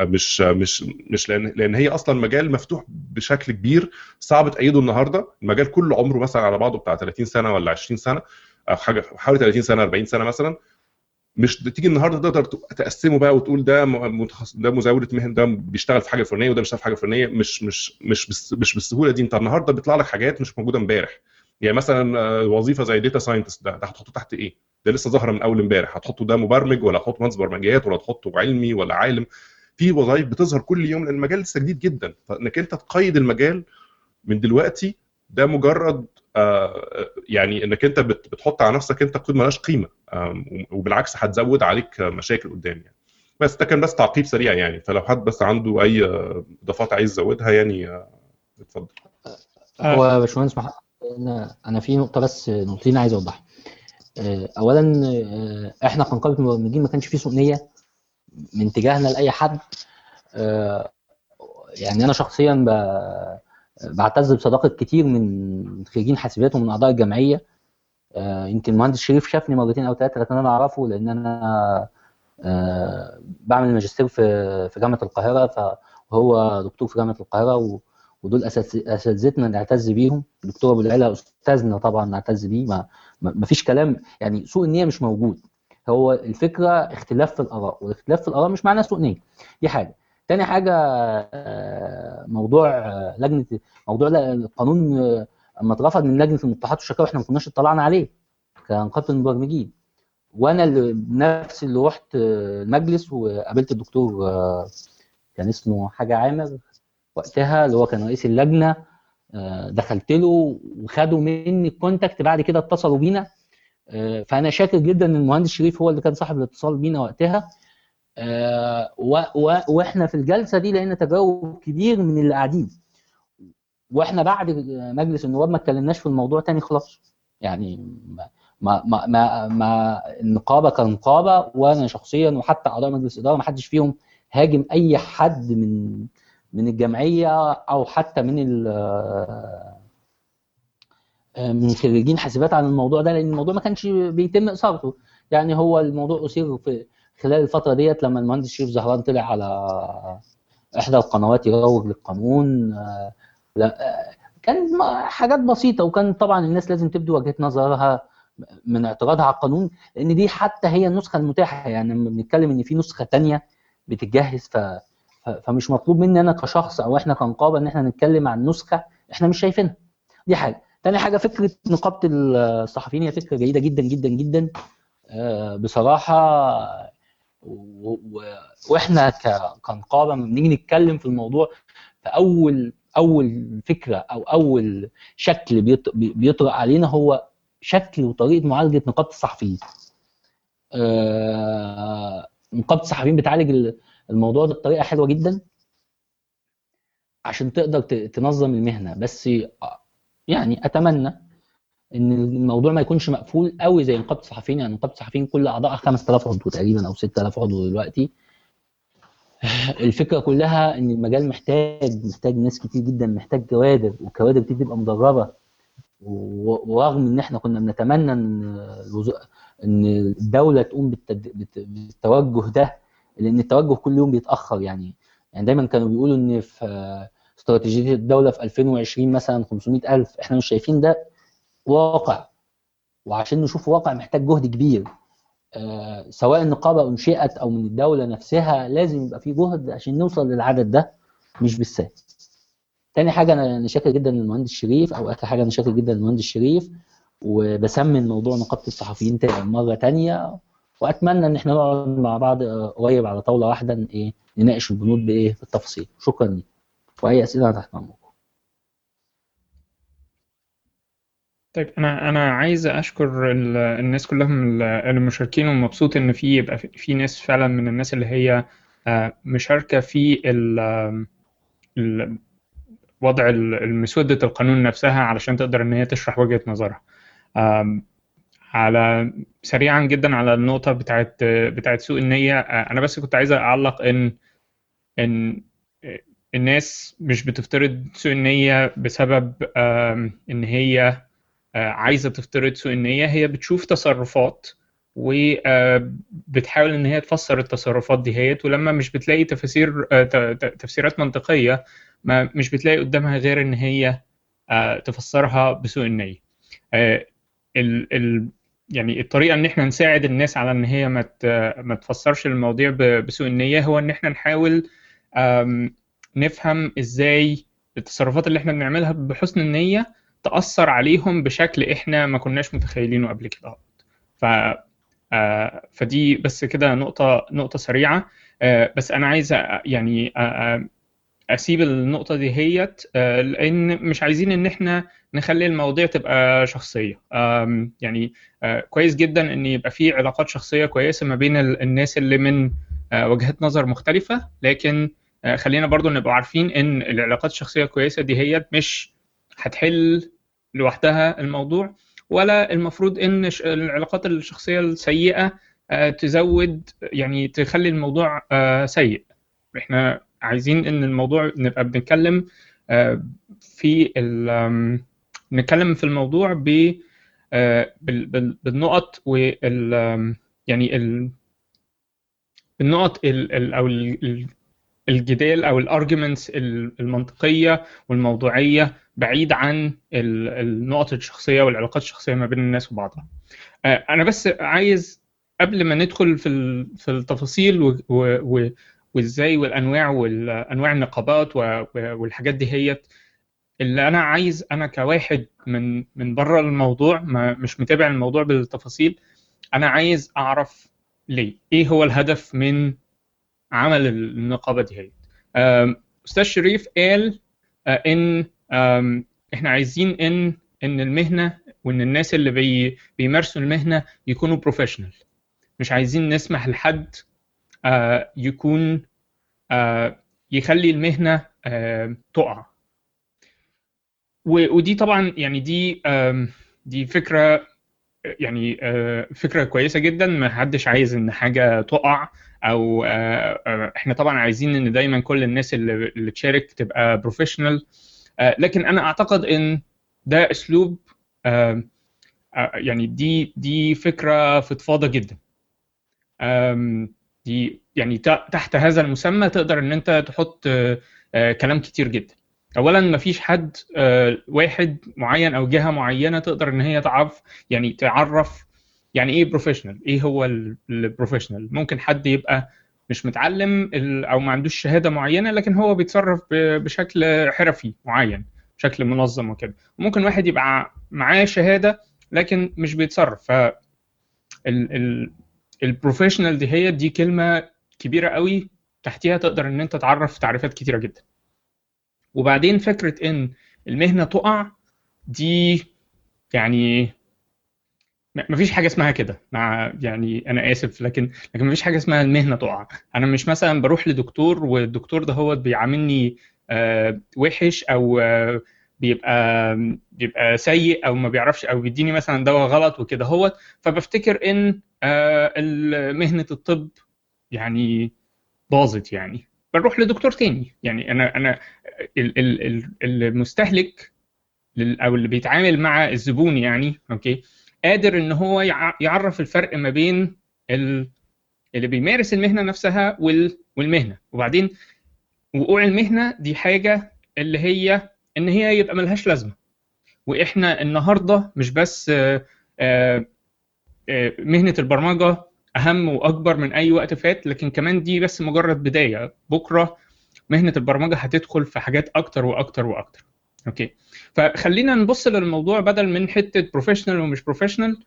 Speaker 1: مش مش مش لأن لأن هي أصلا مجال مفتوح بشكل كبير صعب تقيده النهارده. المجال كله عمره مثلا على بعضه بتاع 30 سنة ولا 20 سنة أو حاجة حوالي 30 سنة 40 سنة مثلا. مش تيجي النهارده تقدر تقسمه بقى وتقول ده متخصص ده مزاولة مهن ده بيشتغل في حاجة فلانيه وده بيشتغل في حاجة فلانيه مش مش مش بس مش بالسهولة دي. انت النهارده بيطلع لك حاجات مش موجودة امبارح. يعني مثلا وظيفة زي data scientist ده ده هتحطه تحت إيه؟ ده لسه ظاهرة من أول امبارح. هتحطه ده مبرمج ولا هتحطه مهندس برمجيات ولا تحطه علمي ولا عالم؟ في وظائف بتظهر كل يوم لأن المجال لسه جديد جدا. فإنك أنت تقيد المجال من دلوقتي ده مجرد آه يعني إنك أنت بتحط على نفسك أنت قيود مالهاش قيمة آه وبالعكس هتزود عليك مشاكل قدام يعني. بس ده كان بس تعقيب سريع يعني. فلو حد بس عنده أي إضافات عايز يزودها يعني آه اتفضل.
Speaker 2: هو يا باشمهندس محمد أنا في نقطة بس نقطتين عايز أوضحها. اولا إحنا كنقابه المبرمجين ما كانش في سوء نية من تجاهنا لأي حد. يعني أنا شخصيا بعتز بصداقة كتير من خريجين حاسبات ومن أعضاء الجمعية. يمكن المهندس شريف شافني مرتين أو ثلاثة لكن أنا أعرفه لأن أنا بعمل ماجستير في في جامعة القاهرة فهو دكتور في جامعة القاهرة ودول أساتذتنا نعتز بيهم. الدكتور أبو العلا أستاذنا طبعا نعتز بيه ما, ما فيش كلام. يعني سوء النية مش موجود. هو الفكرة اختلاف في الآراء والاختلاف في الآراء مش معناه سوء نية. دي حاجة. تاني حاجة موضوع لجنة موضوع القانون اما اترفض من لجنة المصطلحات والشكاوى إحنا ما كناش اطلعنا عليه كنقابه المبرمجين وأنا اللي بنفسي اللي رحت المجلس وقابلت الدكتور كان اسمه حاجة عامر وقتها اللي هو كان رئيس اللجنة دخلت له وخدوا مني الكونتاكت بعد كده اتصلوا بينا. فأنا شاكر جدا إن المهندس شريف هو اللي كان صاحب الاتصال بينا وقتها. و وإحنا في الجلسة دي لقينا تجاوب كبير من اللي قاعدين. وإحنا بعد مجلس النواب ما اتكلمناش في الموضوع تاني خلاص. يعني ما ما ما, ما, ما النقابه كنقابة وأنا شخصيا وحتى أعضاء مجلس الإدارة ما حدش فيهم هاجم أي حد من من الجمعية أو حتى من من خريجين حاسبات عن الموضوع ده لأن الموضوع ما كانش بيتم اثارته يعني هو الموضوع أثير في خلال الفترة ديت لما المهندس شريف زهران طلع على إحدى القنوات يروج للقانون لا كان حاجات بسيطة وكان طبعا الناس لازم تبدو وجهة نظرها من اعتراضها على القانون لأن دي حتى هي النسخة المتاحة يعني لما بنتكلم إن في نسخة ثانية بتتجهز ف... فمش مطلوب مني أنا كشخص أو إحنا كنقابة إن إحنا نتكلم عن نسخة إحنا مش شايفينها. دي حاجة. تاني حاجة فكرة نقابة الصحفيين هي فكرة جيدة جدا جدا جدا بصراحة و... و... وإحنا. كنقابة لما بنيجي نتكلم في الموضوع في أول فكرة أو أول شكل بيط... بيطرق علينا هو شكل وطريقة معالجة نقابة الصحفيين. آه... نقابة الصحفيين بتعالج الموضوع ده بطريقة حلوة جدا عشان تقدر تنظم المهنة بس يعني أتمنى إن الموضوع ما يكونش مقفول قوي زي نقابة الصحفيين. يعني نقابة الصحفيين كل اعضائها 5000 عضو تقريبا أو 6000 عضو دلوقتي. الفكرة كلها إن المجال محتاج محتاج ناس كتير جدا محتاج كوادر والكوادر دي تبقى مدربة. ورغم إن إحنا كنا بنتمنى إن إن الدولة تقوم بالتوجه ده لأن التوجه كل يوم بيتأخر. يعني يعني دايما كانوا بيقولوا إن في استراتيجية الدولة في 2020 مثلا 500000 إحنا مش شايفين ده. واقع. وعشان نشوف واقع محتاج جهد كبير. آه سواء النقابه انشئت أو من الدولة نفسها لازم يبقى في جهد عشان نوصل للعدد ده مش بالسهل. تاني حاجة أنا شاكر جدا للمهندس شريف أو آخر حاجة أنا شاكر جدا للمهندس شريف وبسمن موضوع نقابة الصحفيين مرة تانية وأتمنى إن إحنا نقعد مع بعض قريب على طاولة واحدة إيه نناقش البنود بإيه بالتفصيل. شكرا لي وأي أسئلة تحت امركم
Speaker 4: طيب أنا أنا عايز أشكر الناس كلهم المشاركين ومبسوط إن في يبقى في ناس فعلا من الناس اللي هي مشاركة في وضع مسوده القانون نفسها علشان تقدر إن هي تشرح وجهة نظرها. على سريعا جدا على النقطة بتاعت بتاعت سوء النية. أنا بس كنت عايز أعلق إن إن الناس مش بتفترض سوء النية بسبب إن هي عايزة تفترض سوء النية هي بتشوف تصرفات وبتحاول إن هي تفسر التصرفات دي هيت ولما مش بتلاقي تفاسير تفسيرات منطقية ما مش بتلاقي قدامها غير إن هي تفسرها بسوء النية. ال ال يعني الطريقة إن إحنا نساعد الناس على إن هي ما ما تفسرش المواضيع بسوء النية هو إن إحنا نحاول نفهم إزاي التصرفات اللي إحنا بنعملها بحسن النية تأثر عليهم بشكل إحنا ما كناش متخيلينه قبل كده. ف فدي بس كده نقطة نقطة سريعة. بس أنا عايز يعني أسيب النقطة دي هيت لأن مش عايزين إن إحنا نخلي المواضيع تبقى شخصية. يعني كويس جدا إن يبقى في علاقات شخصية كويسة ما بين الناس اللي من وجهات نظر مختلفة. لكن خلينا برضو نبقى عارفين إن العلاقات الشخصية الكويسة دي هيت مش هتحل لوحدها الموضوع ولا المفروض إن العلاقات الشخصية السيئة تزود يعني تخلي الموضوع سيء. إحنا عايزين إن الموضوع نبقى بنتكلم في نتكلم في الموضوع ب بالنقط وال يعني ال النقط ال أو الجدال أو الارجيومنتس المنطقية والموضوعية. بعيد عن النقط الشخصية والعلاقات الشخصية ما بين الناس وبعضها. أنا بس عايز قبل ما ندخل في في التفاصيل وإزاي والأنواع والانواع النقابات والحاجات دي هيت اللي أنا عايز أنا كواحد من من بره الموضوع ما مش متابع الموضوع بالتفاصيل أنا عايز أعرف ليه؟ إيه هو الهدف من عمل النقابة دي هي أستاذ شريف قال إن إحنا عايزين ان ان المهنة وان الناس اللي بي بيمارسوا المهنة يكونوا professional مش عايزين نسمح لحد يكون يخلي المهنة تقع. و- ودي طبعا يعني دي دي فكرة يعني آه، فكرة كويسة جدا. ما حدش عايز إن حاجة تقع أو آه، آه، إحنا طبعا عايزين إن دايما كل الناس اللي تشارك تبقى بروفيشنال لكن أنا أعتقد إن ده أسلوب آه، آه، يعني دي دي فكرة فضفاضة جدا. دي يعني تحت هذا المسمى تقدر إن أنت تحط آه، آه، كلام كتير جدا. اولا ما فيش حد آه، واحد معين أو جهة معينة تقدر إن هي تعرف يعني تعرف يعني إيه professional إيه هو ال professional ممكن حد يبقى مش متعلم أو ما عندوش شهادة معينة لكن هو بيتصرف بشكل حرفي معين بشكل منظم وكده. وممكن واحد يبقى معاه شهادة لكن مش بيتصرف. ف ال- ال- ال professional دي هي دي كلمة كبيرة قوي تحتيها تقدر إن أنت تعرف تعريفات كتيرة جدا. وبعدين فكرة إن المهنة تقع دي يعني مفيش حاجة اسمها كده. مع يعني أنا آسف لكن لكن مفيش حاجة اسمها المهنة تقع. أنا مش مثلا بروح لدكتور والدكتور ده هو بيعاملني آه، وحش أو آه، بيبقى بيبقى سيء أو ما بيعرفش أو بيديني مثلا دواء غلط وكده هو فبفتكر إن آه، مهنه الطب يعني باظت يعني. بنروح لدكتور تاني. يعني أنا أنا ال- ال- ال- المستهلك أو اللي بيتعامل مع الزبون يعني أوكي؟ قادر إن هو يع- يعرف الفرق ما بين ال- اللي بيمارس المهنة نفسها وال- والمهنة. وبعدين وقوع المهنة دي حاجة اللي هي إن هي يبقى ملهاش لازمة. وإحنا النهارده مش بس آه، آه، آه، مهنة البرمجة أهم وأكبر من أي وقت فات لكن كمان دي بس مجرد بداية. بكرة مهنة البرمجة هتدخل في حاجات أكتر وأكتر وأكتر. okay. فخلينا نبص للموضوع بدل من حتة professional ومش professional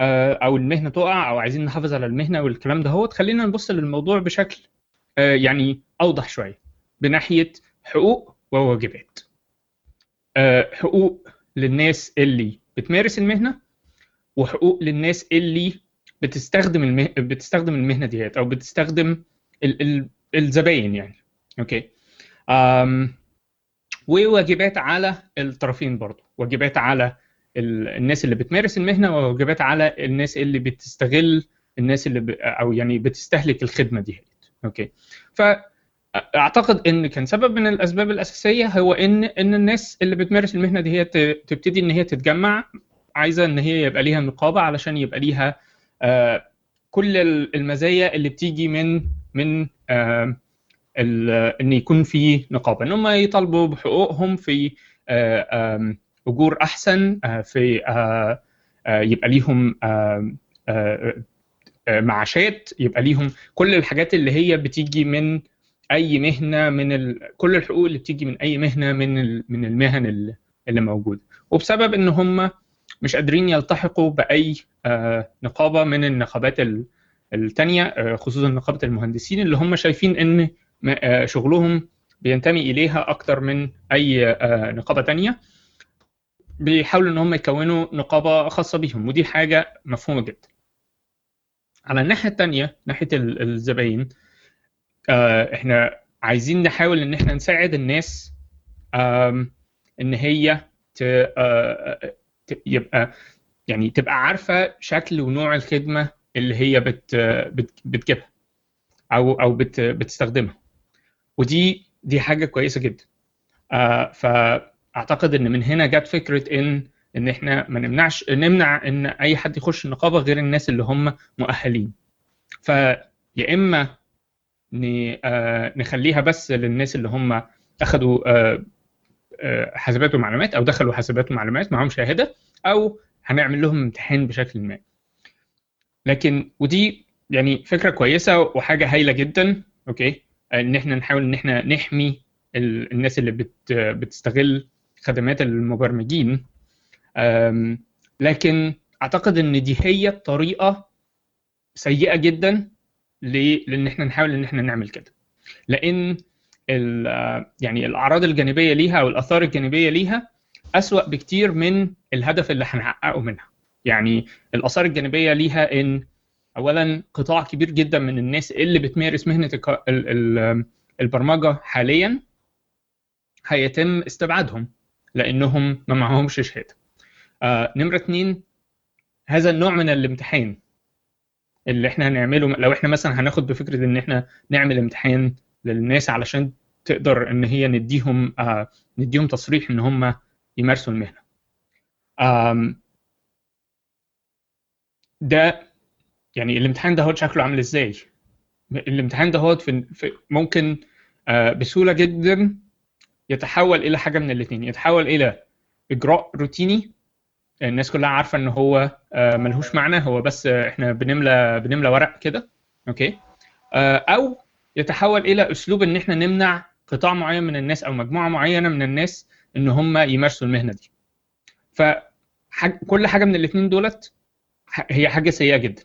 Speaker 4: أو المهنة تقع أو عايزين نحافظ على المهنة والكلام ده هو خلينا نبص للموضوع بشكل آه، يعني أوضح شوية. بناحية حقوق وواجبات. آه، حقوق للناس اللي بتمارس المهنة وحقوق للناس اللي بتستخدم المه... بتستخدم المهنة ديت أو بتستخدم ال... ال... الزباين يعني. أوكي. أم... وواجبات على الطرفين برضو واجبات على ال... الناس اللي بتمارس المهنة وواجبات على الناس اللي بتستغل الناس اللي ب... أو يعني بتستهلك الخدمة دي أوكي فأعتقد إن كان سبب من الأسباب الأساسية هو ان إن الناس اللي بتمارس المهنة دي هي. تبتدي إن هي تتجمع عايزة إن هي يبقى ليها نقابة علشان يبقى ليها آه، كل المزايا اللي بتيجي من من آه، إن يكون في نقابة. ان هم يطالبوا بحقوقهم في آه، أجور أحسن آه، في آه، يبقى ليهم معاشات يبقى ليهم كل الحاجات اللي هي بتيجي من أي مهنة من ال... كل الحقوق اللي بتيجي من أي مهنة من ال... من المهن اللي, موجودة. وبسبب إن هم مش قادرين يلتحقوا بأي نقابة من النقابات ال- التانية خصوصا نقابة المهندسين اللي هم شايفين إن شغلهم بينتمي إليها أكتر من أي آه، نقابة تانية بيحاولوا إن هم يكونوا نقابة خاصة بيهم ودي حاجة مفهومة جدا على الناحية التانية ناحية ال- الزباين آه، إحنا عايزين نحاول إن إحنا نساعد الناس إن هي. آه، يبقى يعني تبقى عارفة شكل ونوع الخدمة اللي هي بت بت بتجيبها أو أو بت بتستخدمها ودي دي حاجة كويسة جدا. آه فأعتقد إن من هنا جت فكرة إن إن إحنا ما نمنعش نمنع إن أي حد يخش النقابه غير الناس اللي هم مؤهلين. فيا إما آه، نخليها بس للناس اللي هم اخذوا آه، آه، حاسبات ومعلومات أو دخلوا حاسبات ومعلومات معاهم شهادة أو هنعمل لهم امتحان بشكل ما. لكن ودي يعني فكرة كويسة وحاجة هايلة جدا أوكي؟ إن إحنا نحاول إن إحنا نحمي ال- الناس اللي بت بتستغل خدمات المبرمجين. لكن أعتقد إن دي هي الطريقة سيئة جدا لإن إحنا نحاول إن إحنا نعمل كده. لأن يعني الأعراض الجانبية ليها أو الآثار الجانبية ليها أسوأ بكتير من الهدف اللي هنحققه منها. يعني الآثار الجانبية ليها إن اولا قطاع كبير جدا من الناس اللي بتمارس مهنة البرمجة حاليا هيتم استبعادهم لأنهم ما معهمش شهادة. آه نمرة اتنين هذا النوع من الامتحان اللي إحنا هنعمله لو إحنا مثلا هناخد بفكرة إن إحنا نعمل امتحان للناس علشان تقدر إن هي نديهم آه نديهم تصريح إن هم يمارسوا المهنة. ده يعني الامتحان ده شكله عامل إزاي؟ الامتحان ده في في- ممكن آه، بسهولة جدا يتحول إلى حاجة من الاثنين يتحول إلى إجراء روتيني الناس كلها عارفة إن هو آه، ملهوش معنى هو بس إحنا بنملى بنملى ورق كده أوكي؟ آه، أو يتحول إلى أسلوب إن إحنا نمنع قطاع معين من الناس أو مجموعة معينة من الناس إن هم يمارسوا المهنة دي. فكل حاجة من الاثنين دولت هي حاجة سيئة جدا.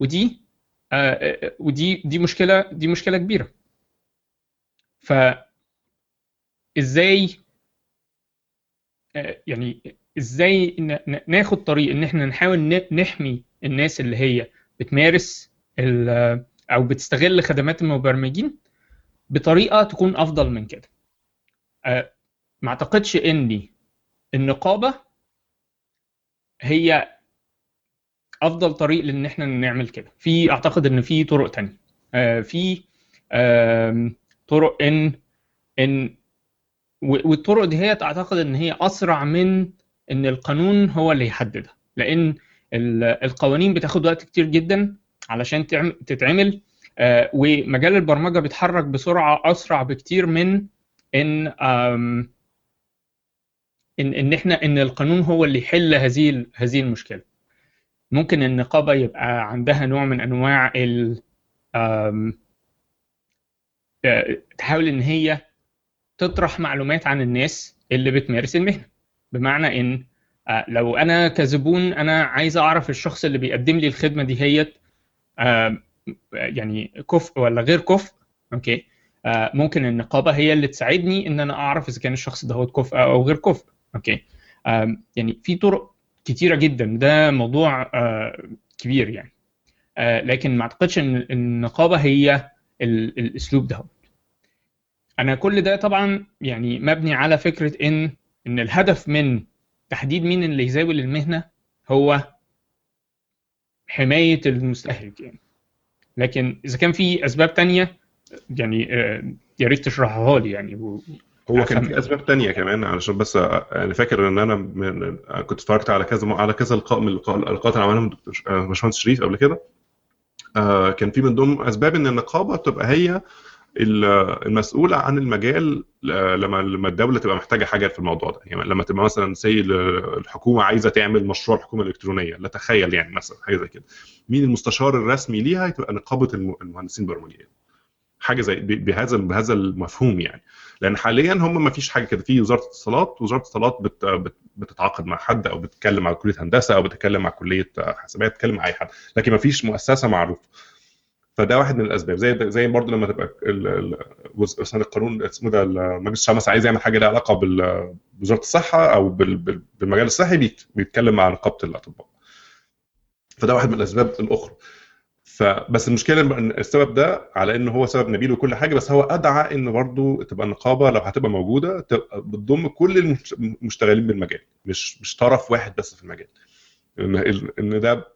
Speaker 4: ودي ودي دي مشكلة دي مشكلة كبيرة. ف إزاي يعني إزاي ناخد طريق إن إحنا نحاول نحمي الناس اللي هي بتمارس أو بتستغل خدمات المبرمجين بطريقة تكون أفضل من كده. ما أعتقدش ان النقابة هي أفضل طريق لإن إحنا نعمل كده. في أعتقد إن في طرق تانية. آه، في طرق إن إن والطرق دي هي أعتقد إن هي أسرع من إن القانون هو اللي يحددها. لإن ال- القوانين بتاخد وقت كتير جدا علشان تعم- تتعمل. آه، ومجال البرمجة بيتحرك بسرعة أسرع بكتير من إن إن إن إحنا إن القانون هو اللي يحل هذه هذه المشكلة. ممكن النقابة يبقى عندها نوع من أنواع ال آه، تحاول إن هي تطرح معلومات عن الناس اللي بتمارس المهنة. بمعنى إن آه، لو أنا كزبون أنا عايز أعرف الشخص اللي بيقدم لي الخدمة دي هي يعني كفء ولا غير كفء okay؟ آه، ممكن النقابة هي اللي تساعدني إن أنا أعرف إذا كان الشخص ده هو كفء أو غير كفء okay؟ آم، يعني في طرق كتيرة جدا. ده موضوع آه، كبير يعني. آه، لكن ما أعتقدش إن النقابة هي ال- الأسلوب ده. أنا كل ده طبعا يعني مبني على فكرة إن إن الهدف من تحديد مين اللي يزاول المهنة هو حماية المستهلك يعني. لكن إذا كان في أسباب تانية يعني آه، يا ريت تشرحها لي يعني.
Speaker 1: هو كان. في أسباب تانية كمان علشان بس أنا فاكر إن أنا من كنت اتفرجت على كذا على كذا لقاء من اللقاء- اللقاءات اللي عملهم آه، باشمهندس شريف قبل كده. آه، كان في من ضمن أسباب إن النقابة تبقى هي ال- المسؤولة عن المجال آه، لما لما الدولة تبقى محتاجة حاجة في الموضوع ده. يعني لما تبقى مثلا سي الحكومة عايزة تعمل مشروع الحكومة الإلكترونية لا تخيل يعني مثلا حاجة زي كده. مين المستشار الرسمي ليها؟ تبقى نقابة الم- المهندسين البرمجيين حاجة زي بهذا بهذا المفهوم يعني. لأن حاليا هم ما فيش حاجة كده. في وزارة الاتصالات وزارة الاتصالات بت بت بتتعاقد مع حد أو بتتكلم مع كلية هندسة أو بتتكلم مع كلية حسابات بتتكلم مع أي حد لكن ما فيش مؤسسة معروفة. فده واحد من الأسباب. زي زي برضه لما تبقى مثلا القانون اسمه ده مجلس الشعب مثلا عايز يعمل حاجة لها علاقة بوزاره الصحة أو بال- بال- بالمجال الصحي بيت- بيتكلم مع نقابه الأطباء. فده واحد من الأسباب الأخرى. فبس المشكلة السبب ده على إن هو سبب نبيل وكل حاجة بس هو أدعى إن برضو تبقى النقابة لو هتبقى موجودة تبقى بتضم كل المش- المشتغلين بالمجال مش مش طرف واحد بس في المجال. إن إن ده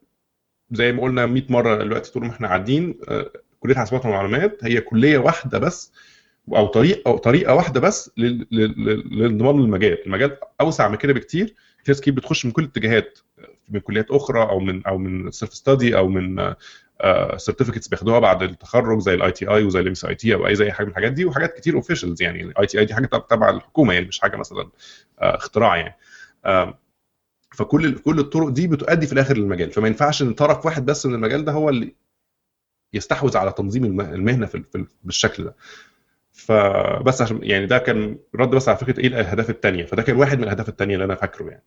Speaker 1: زي ما قلنا 100 مرة دلوقتي طول ما إحنا قاعدين آه، كلية حاسبات ومعلومات هي كلية واحدة بس أو طريق أو طريقة واحدة بس لل- لل- لل- للانضمام للمجال المجال أوسع من كده بكتير. في ناس كتير بتخش من كل الاتجاهات من كليات أخرى أو من أو من self study أو من certificates بياخدوها بعد التخرج زي ال ITI وزي ال MIT أو أي زي حاجة من الحاجات دي وحاجات كتير officials يعني. ال ITI دي حاجة تبع- الحكومة يعني مش حاجة مثلا آه، اختراع يعني. فكل كل الطرق دي بتؤدي في الآخر للمجال. فما ينفعش إن طرف واحد بس من المجال ده هو اللي يستحوذ على تنظيم الم- المهنة في- بالشكل ده. فبس عشان يعني ده كان رد بس على فكرة إيه الأهداف الثانية فده كان واحد من الأهداف الثانية اللي أنا فاكره يعني.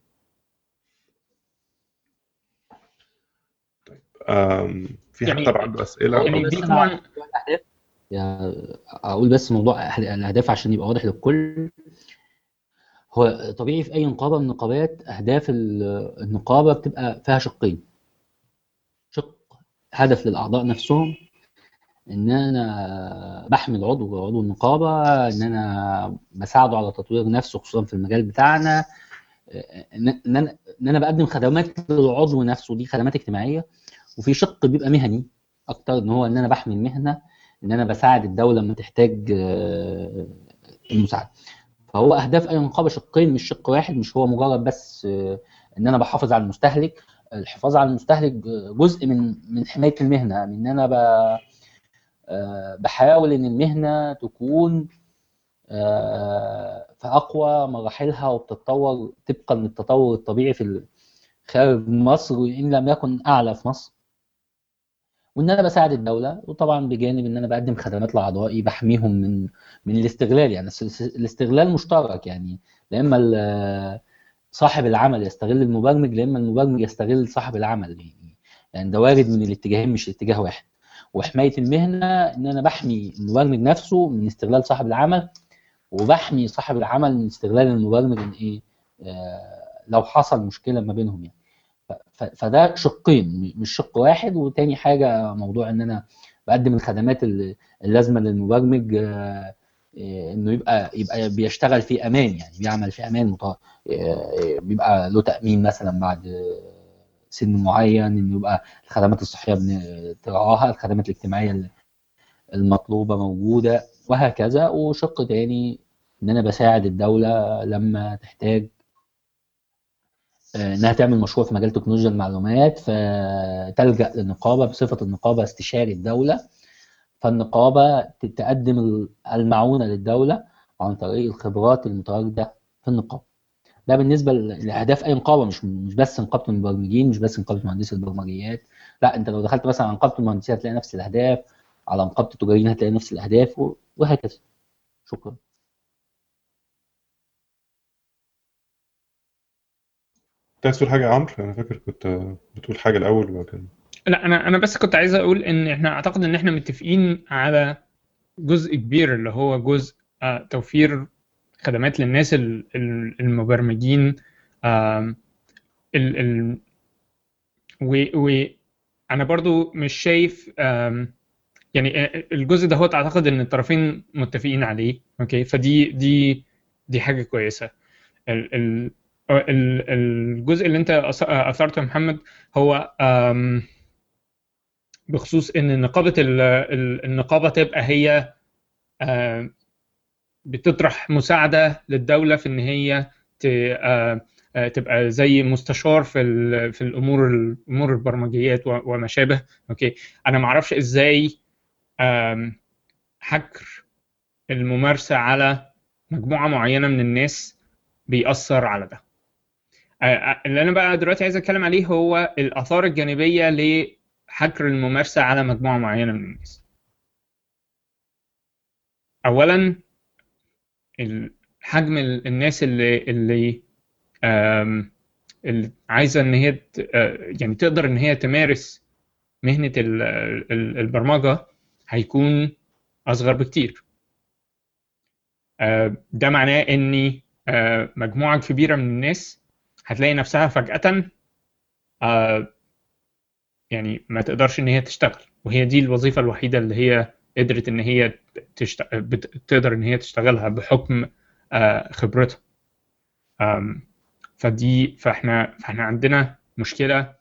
Speaker 1: طيب في حد
Speaker 4: يعني-
Speaker 1: طبعا عنده أسئلة؟
Speaker 4: يعني دي طبعا
Speaker 2: يعني أقول بس موضوع أهد- الأهداف عشان يبقى واضح للكل. هو طبيعي في أي نقابة من النقابات أهداف ال- النقابة بتبقى فيها شقين. شق هدف للأعضاء نفسهم إن أنا بحمي العضو عضو النقابة إن أنا بساعده على تطوير نفسه خصوصا في المجال بتاعنا. إن إن أنا إن أنا بقدم خدمات للعضو نفسه دي خدمات اجتماعية. وفي شق بيبقى مهني أكتر إن هو إن أنا بحمي المهنه إن أنا بساعد الدولة لما تحتاج آه، المساعدة. فهو أهداف أي نقابة شقين مش شق واحد مش هو مجرد بس آه، إن أنا بحافظ على المستهلك. الحفاظ على المستهلك جزء من من حماية المهنة. إن أنا ب بحاول إن المهنة تكون آه، في أقوى مراحلها وبتتطور طبقا للتطور الطبيعي في خارج مصر وإن لم يكن أعلى في مصر. وإن أنا بساعد الدولة وطبعا بجانب إن أنا بقدم خدمات لأعضائي بحميهم من من الاستغلال يعني. الاستغلال مشترك يعني. لا إما صاحب العمل يستغل المبرمج لا إما المبرمج يستغل صاحب العمل يعني. يعني ده وارد من الاتجاهين مش اتجاه واحد. وحماية المهنة إن أنا بحمي المبرمج نفسه من استغلال صاحب العمل وبحمي صاحب العمل من استغلال المبرمج إن إيه آه لو حصل مشكلة ما بينهم يعني. فده شقين مش شق واحد وتاني حاجة موضوع إن أنا بقدم الخدمات ال- اللازمة للمبرمج آه، آه، إنه يبقى يبقى بيشتغل في أمان يعني بيعمل في أمان بيبقى له تأمين مثلا بعد سن معين إنه يبقى الخدمات الصحية ترعاها الخدمات الاجتماعية ال- المطلوبة موجودة وهكذا. وشق تاني إن أنا بساعد الدولة لما تحتاج. آه، إنها تعمل مشروع في مجال تكنولوجيا المعلومات فتلجأ للنقابة بصفة النقابة استشاري الدولة. فالنقابة تقدم المعونة للدولة عن طريق الخبرات المتواجدة في النقابة. ده بالنسبة لأهداف أي نقابه مش مش بس نقابه المبرمجين مش بس نقابه مهندسي البرمجيات. لا انت لو دخلت مثلا على نقابه المهندسين هتلاقي نفس الأهداف على نقابه التجاريين هتلاقي نفس الأهداف و- وهكذا. شكرا.
Speaker 1: كنت عايز تقول حاجة يا عمرو؟ أنا فاكر كنت بتقول حاجة الأول وبعدين
Speaker 4: لا أنا أنا بس كنت عايز أقول إن إحنا أعتقد إن إحنا متفقين على جزء كبير اللي هو جزء آه، توفير خدمات للناس ال- ال- المبرمجين ال ال و و أنا برضو مش شايف يعني آه، الجزء ده هو أعتقد إن الطرفين متفقين عليه أوكي؟ فدي دي دي حاجة كويسة. ال- الجزء اللي أنت أث- أثرته يا محمد هو بخصوص إن نقابة ال- ال- النقابة تبقى هي بتطرح مساعدة للدولة في إن هي آه، آه، تبقى زي مستشار في في الأمور الأمور البرمجيات وما شابه. أوكي. أنا ما أعرفش إزاي حكر الممارسة على مجموعة معينة من الناس بيأثر على ده. آه، اللي أنا بقى دلوقتي عايز أتكلم عليه هو الآثار الجانبية لحكر الممارسة على مجموعة معينة من الناس. اولا حجم ال- الناس اللي اللي اللي عايزة إن هي يعني تقدر إن هي تمارس مهنة ال- ال- البرمجة هيكون أصغر بكتير. ده معناه إن مجموعة كبيرة من الناس هتلاقي نفسها فجأة يعني ما تقدرش إن هي تشتغل. وهي دي الوظيفة الوحيدة اللي هي قدرت إن هي تشت... بت... تقدر إن هي تشتغلها بحكم آه، خبرتها. فدي فإحنا فإحنا عندنا مشكلة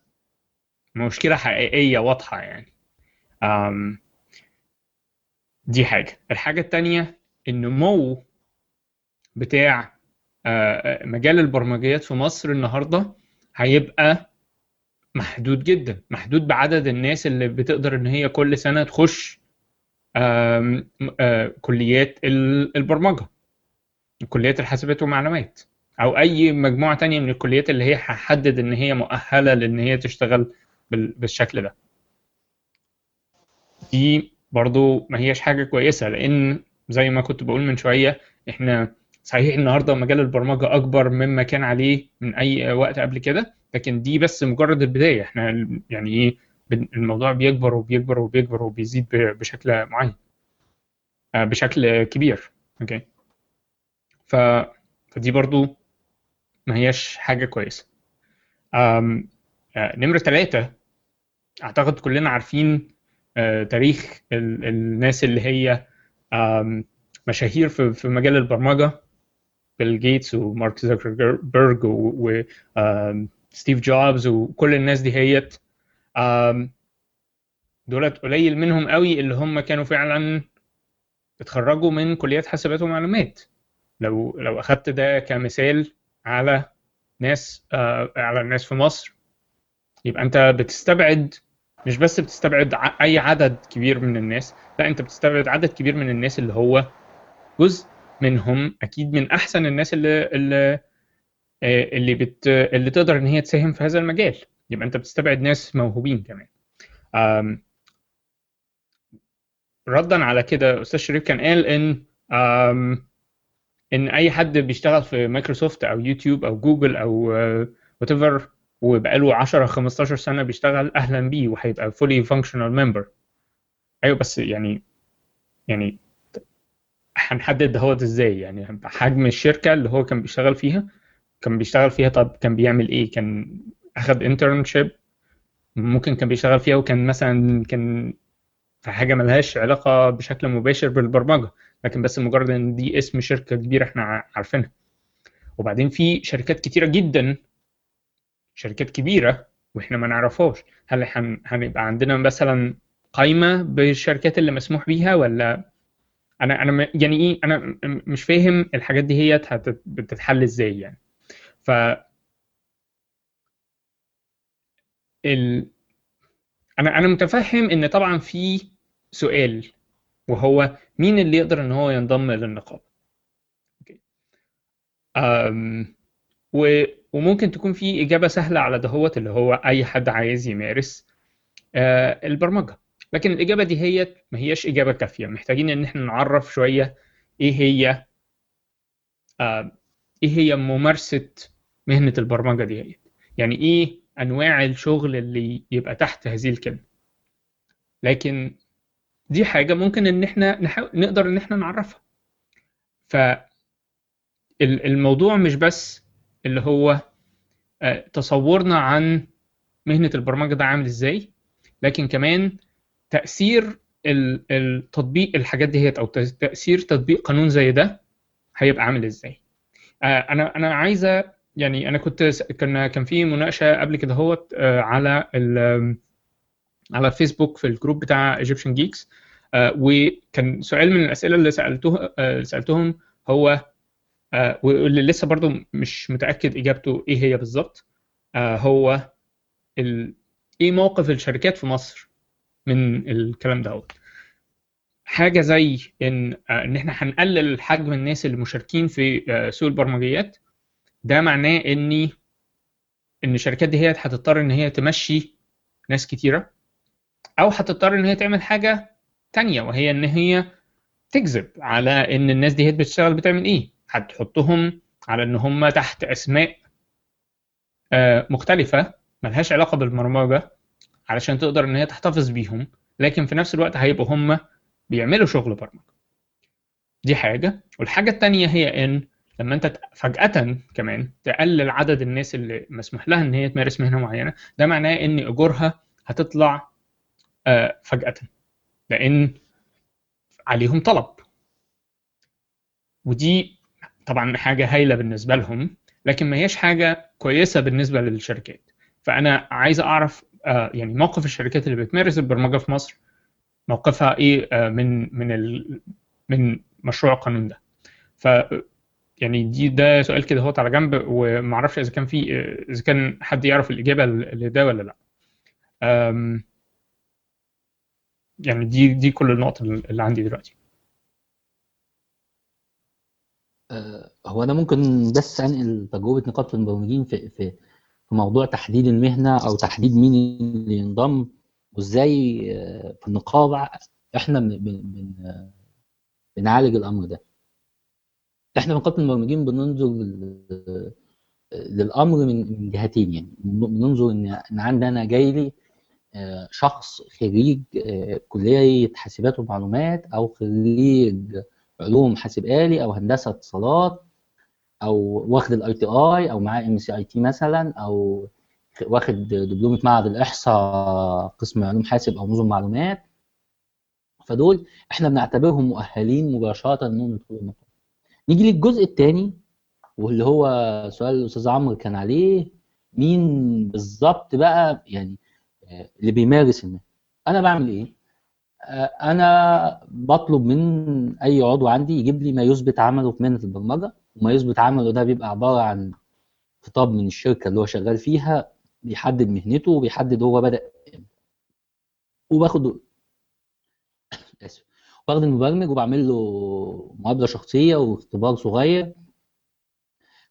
Speaker 4: مشكلة حقيقية واضحة يعني. دي حاجة. الحاجة التانية النمو بتاع آه، مجال البرمجيات في مصر النهارده هيبقى محدود جدا محدود بعدد الناس اللي بتقدر إن هي كل سنة تخش كليات ال- البرمجة. كليات الحاسبات والمعلومات. أو أي مجموعة تانية من الكليات اللي هي هحدد إن هي مؤهلة لإن هي تشتغل بال- بالشكل ده. دي برضو ما هياش حاجة كويسة لأن زي ما كنت بقول من شوية إحنا صحيح النهارده مجال البرمجة أكبر مما كان عليه من أي وقت قبل كده لكن دي بس مجرد البداية. إحنا يعني إيه الموضوع بيكبر وبيكبر وبيكبر وبيزيد بشكل معين. آه، بشكل كبير. okay؟ ف فدي برضو ما هياش حاجة كويسة. آه، نمرة ثلاثة أعتقد كلنا عارفين آه، تاريخ ال- الناس اللي هي مشاهير في مجال البرمجة. بيل جيتس ومارك زوكربيرج وستيف جوبز وكل الناس دي هيت. دولت قليل منهم قوي اللي هم كانوا فعلا اتخرجوا من كليات حاسبات ومعلومات. لو لو أخدت ده كمثال على ناس آه، على الناس في مصر يبقى أنت بتستبعد مش بس بتستبعد أي عدد كبير من الناس لا أنت بتستبعد عدد كبير من الناس اللي هو جزء منهم أكيد من أحسن الناس اللي اللي آه، اللي بت اللي تقدر إن هي تساهم في هذا المجال. يبقى أنت بتستبعد ناس موهوبين كمان. ردا على كده أستاذ شريف كان قال إن إن أي حد بيشتغل في مايكروسوفت أو يوتيوب أو جوجل أو whatever وبقاله 10 15 سنة بيشتغل أهلا بيه وهيبقى fully functional member أيوه بس يعني يعني هنحدد دهوت إزاي؟ يعني حجم الشركة اللي هو كان بيشتغل فيها كان بيشتغل فيها طب كان بيعمل إيه؟ كان اخد انترنشيب ممكن كان بيشتغل فيها وكان مثلا كان في حاجة ملهاش علاقة بشكل مباشر بالبرمجة لكن بس مجرد إن دي اسم شركة كبيرة إحنا عارفينها. وبعدين في شركات كتيرة جدا شركات كبيرة وإحنا ما نعرفهاش. هل هن- هنبقى عندنا مثلا قائمه بالشركات اللي مسموح بيها ولا؟ أنا أنا يعني إيه أنا مش فاهم الحاجات دي هي بتتحل إزاي يعني. ف ال... أنا أنا متفهم إن طبعا في سؤال وهو مين اللي يقدر إن هو ينضم للنقابه. أم... و... وممكن تكون في إجابة سهلة على دهوت اللي هو أي حد عايز يمارس آه، البرمجة. لكن الإجابة دي هي ما هياش إجابة كافية. محتاجين إن إحنا نعرف شوية إيه هي آه، إيه هي ممارسة مهنة البرمجة دي هي. يعني إيه أنواع الشغل اللي يبقى تحت هذه الكلمة. لكن دي حاجة ممكن إن إحنا نحاول نقدر إن إحنا نعرفها. فالموضوع مش بس اللي هو آه، تصورنا عن مهنة البرمجة ده عامل إزاي لكن كمان تأثير ال- التطبيق الحاجات دي هي أو تأثير تطبيق قانون زي ده هيبقى عامل إزاي. آه، أنا أنا عايزة يعني أنا كنت س- كان كان في مناقشة قبل كده هوت آه، على ال- على فيسبوك في الجروب بتاع Egyptian Geeks وكان سؤال من الأسئلة اللي سالته آه، سألتهم هو آه، واللي لسه برضو مش متأكد إجابته إيه هي بالظبط آه، هو ال... إيه موقف الشركات في مصر من الكلام ده حاجة زي إن آه، إن إحنا هنقلل حجم الناس اللي مشاركين في آه، سوق البرمجيات ده معناه ان إن الشركات دي هي هتضطر إن هي تمشي ناس كتيرة أو هتضطر إن هي تعمل حاجة تانية وهي إن هي تكذب على إن الناس دي هي بتشتغل بتعمل إيه. هتحطهم على إن هم تحت أسماء آه، مختلفة ملهاش علاقة بالبرمجة علشان تقدر إن هي تحتفظ بيهم لكن في نفس الوقت هيبقوا هم بيعملوا شغل برمجة. دي حاجة. والحاجة التانية هي إن لما انت فجأة كمان تقلل عدد الناس اللي مسموح لها إن هي تمارس مهنة معينة ده معناه إن أجورها هتطلع آه، فجأة لأن عليهم طلب. ودي طبعا حاجة هايلة بالنسبة لهم لكن ما هيش حاجة كويسة بالنسبة للشركات. فأنا عايز أعرف آه، يعني موقف الشركات اللي بتمارس البرمجة في مصر موقفها إيه آه، من من ال من مشروع القانون ده؟ ف يعني دي ده سؤال كده هوت على جنب وما أعرفش إذا كان في إذا كان حد يعرف الإجابة لده ولا لأ. يعني دي دي كل النقط اللي عندي دلوقتي.
Speaker 2: آه، هو أنا ممكن بس أنقل تجربة نقابة المبرمجين في في في موضوع تحديد المهنة أو تحديد مين اللي ينضم وإزاي آه، في النقابة إحنا بن بن بن- بنعالج الأمر ده. إحنا في نقابه المبرمجين بننظر لل- للأمر من جهتين يعني بننظر إن عندي أنا جاي لي آه، شخص خريج آه، كلية حاسبات ومعلومات أو خريج علوم حاسب آلي أو هندسة اتصالات أو واخد ال ITI أو معاه MCIT مثلا أو واخد دبلومة معهد الإحصاء قسم علوم حاسب أو نظم معلومات. فدول إحنا بنعتبرهم مؤهلين مباشرة إنهم يدخلوا النقابه نيجي للجزء الثاني واللي هو سؤال الأستاذ عمرو كان عليه مين بالظبط بقى يعني آه، اللي بيمارس المهنه أنا بعمل إيه؟ آه، أنا بطلب من أي عضو عندي يجيب لي ما يثبت عمله في مهنه البرمجة. وما يثبت عمله ده بيبقى عبارة عن خطاب من الشركة اللي هو شغال فيها بيحدد مهنته وبيحدد هو بدأ وباخد آسف. باخد المبرمج وبعمل له مقابله شخصية واختبار صغير.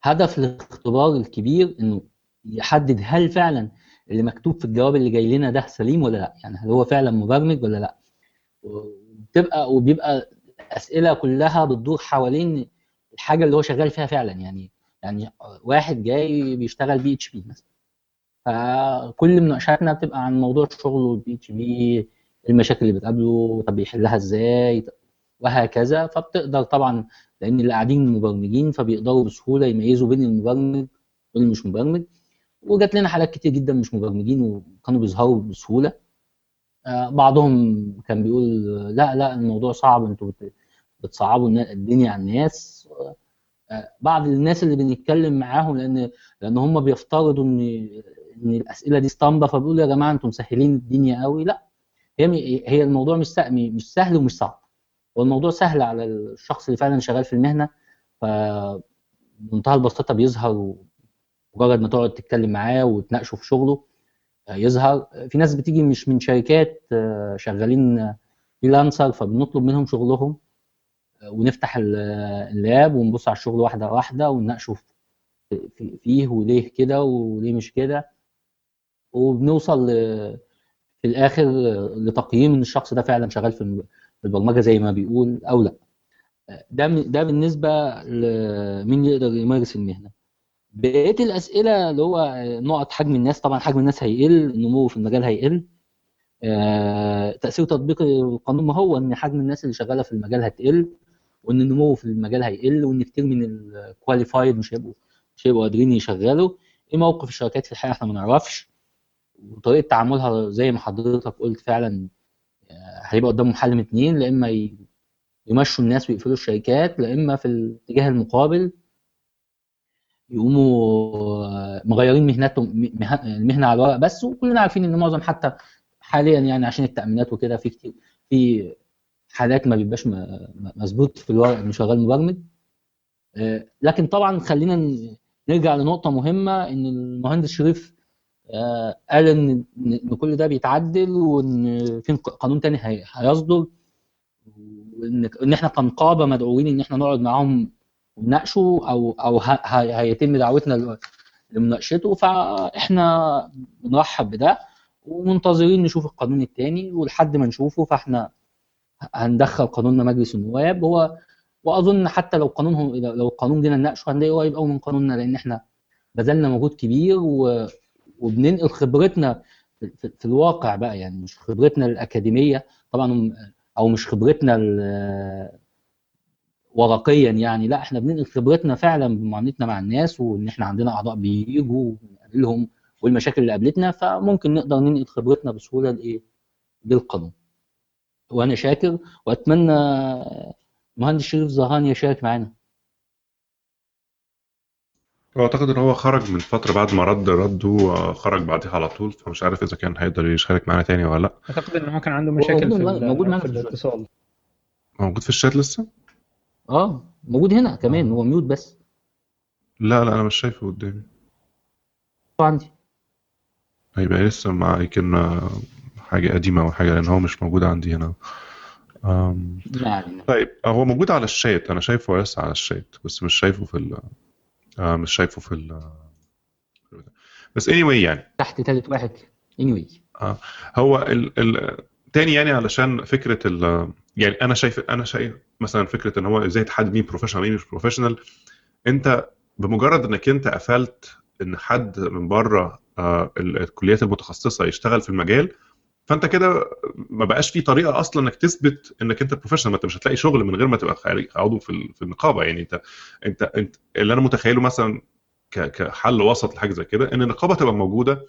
Speaker 2: هدف الاختبار الكبير إنه يحدد هل فعلا اللي مكتوب في الجواب اللي جاي لنا ده سليم ولا لأ. يعني هل هو فعلا مبرمج ولا لأ. وبتبقى وبيبقى اسئله كلها بتدور حوالين الحاجة اللي هو شغال فيها فعلا. يعني يعني واحد جاي بيشتغل PHP مثلا. فكل مناقشاتنا بتبقى عن موضوع شغله ال PHP المشاكل اللي بتقابله طب بيحلها إزاي؟ وهكذا. فبتقدر طبعا لأن اللي قاعدين مبرمجين فبيقدروا بسهولة يميزوا بين المبرمج واللي مش مبرمج. وجات لنا حالات كتير جدا مش مبرمجين وكانوا بيظهروا بسهولة. آه، بعضهم كان بيقول لا لا الموضوع صعب أنتوا بت- بتصعبوا الدنيا على الناس. آه، بعض الناس اللي بنتكلم معاهم لأن لأن هم بيفترضوا إن إن الأسئلة دي اسطمبة فبيقولوا يا جماعة أنتم مسهلين الدنيا قوي لا هي هي الموضوع مش مش سهل ومش صعب. هو الموضوع سهل على الشخص اللي فعلا شغال في المهنة فبمنتهى البساطة بيظهر مجرد ما تقعد تتكلم معاه وتناقشه في شغله آه، يظهر. في ناس بتيجي مش من شركات آه، شغالين freelancer فبنطلب منهم شغلهم آه، ونفتح ال- ال lap ونبص على الشغل واحدة واحدة ونناقشه في- في- فيه وليه كده وليه مش كده. وبنوصل في الآخر لتقييم إن الشخص ده فعلا شغال في البرمجة زي ما بيقول أو لأ. ده ده بالنسبة لمين يقدر يمارس المهنة. بقية الأسئلة اللي هو نقط حجم الناس طبعا حجم الناس هيقل النمو في المجال هيقل. آه، تأثير تطبيق القانون ما هو إن حجم الناس اللي شغالة في المجال هتقل وإن النمو في المجال هيقل وإن كتير من الكواليفايد مش هيبقوا مش هيبقوا قادرين يشغلوا. إيه موقف الشركات في الحقيقة إحنا ما نعرفش. وطريقة تعاملها زي ما حضرتك قلت فعلا آه، هيبقى قدامهم حل من اتنين لا إما يمشوا الناس ويقفلوا الشركات لا إما في الاتجاه المقابل يقوموا مغيرين مهنتهم مه- المهنة على الورق بس وكلنا عارفين إن معظم حتى حاليا يعني عشان التأمينات وكده في كتير في حالات ما بيبقاش مظبوط في الورق إنه شغال مبرمج. آه، لكن طبعا خلينا نرجع لنقطة مهمة إن المهندس شريف آه، قال ان ان كل ده بيتعدل وإن في قانون تاني هي- هيصدر وإن ان إحنا كنقابة مدعوين إن إحنا نقعد معاهم ونناقشه أو أو هيتم دعوتنا لمناقشته فإحنا بنرحب بده ومنتظرين نشوف القانون الثاني ولحد ما نشوفه فإحنا هندخل قانوننا مجلس النواب. هو وأظن حتى لو قانون لو القانون جينا نناقشه هنلاقيه قريب قوي من قانوننا لأن إحنا بذلنا مجهود كبير و... وبننقل خبرتنا في, الواقع بقى يعني مش خبرتنا الأكاديمية طبعا أو مش خبرتنا ورقيا يعني لا إحنا بننقل خبرتنا فعلا بمعاملتنا مع الناس وإن إحنا عندنا أعضاء بيجوا ونقابلهم والمشاكل اللي قابلتنا فممكن نقدر ننقل خبرتنا بسهوله لايه؟ للقانون. وأنا شاكر وأتمنى مهندس شريف زهران يشارك معانا.
Speaker 1: اعتقد إن هو خرج من فترة بعد ما رد رده آه، خرج بعدها على طول فمش عارف إذا كان هيقدر يشارك معانا تاني ولا لأ.
Speaker 4: أعتقد ان هو كان عنده مشاكل
Speaker 2: موجود
Speaker 4: في,
Speaker 2: موجود معانا
Speaker 4: في. الاتصال.
Speaker 1: موجود في الشات لسه؟
Speaker 2: آه موجود هنا كمان هو ميوت بس.
Speaker 1: لا لا أنا مش شايفه قدامي.
Speaker 2: هو عندي.
Speaker 1: هيبقى لسه مع يمكن آه، حاجة قديمة أو حاجة لأن هو مش موجود عندي هنا.
Speaker 2: علينا
Speaker 1: طيب آه، هو موجود على الشات أنا شايفه لسه على الشات بس مش شايفه في ال آه، مش شايفه في ال بس anyway يعني.
Speaker 2: تحت ثالث واحد. Anyway.
Speaker 1: هو ال ال تاني يعني علشان فكرة ال يعني أنا شايف أنا شايف مثلا فكرة إن هو إزاي تحدد مين professional مين مش professional أنت بمجرد إنك أنت قفلت إن حد من بره آه، ال- الكليات المتخصصة يشتغل في المجال فانت كده ما بقاش في طريقة أصلا إنك تثبت إنك أنت بروفيشنال ما أنت مش هتلاقي شغل من غير ما تبقى عضو في في النقابة. يعني انت انت انت اللي أنا متخيله مثلا كحل وسط لحاجة زي كده إن النقابة تبقى موجودة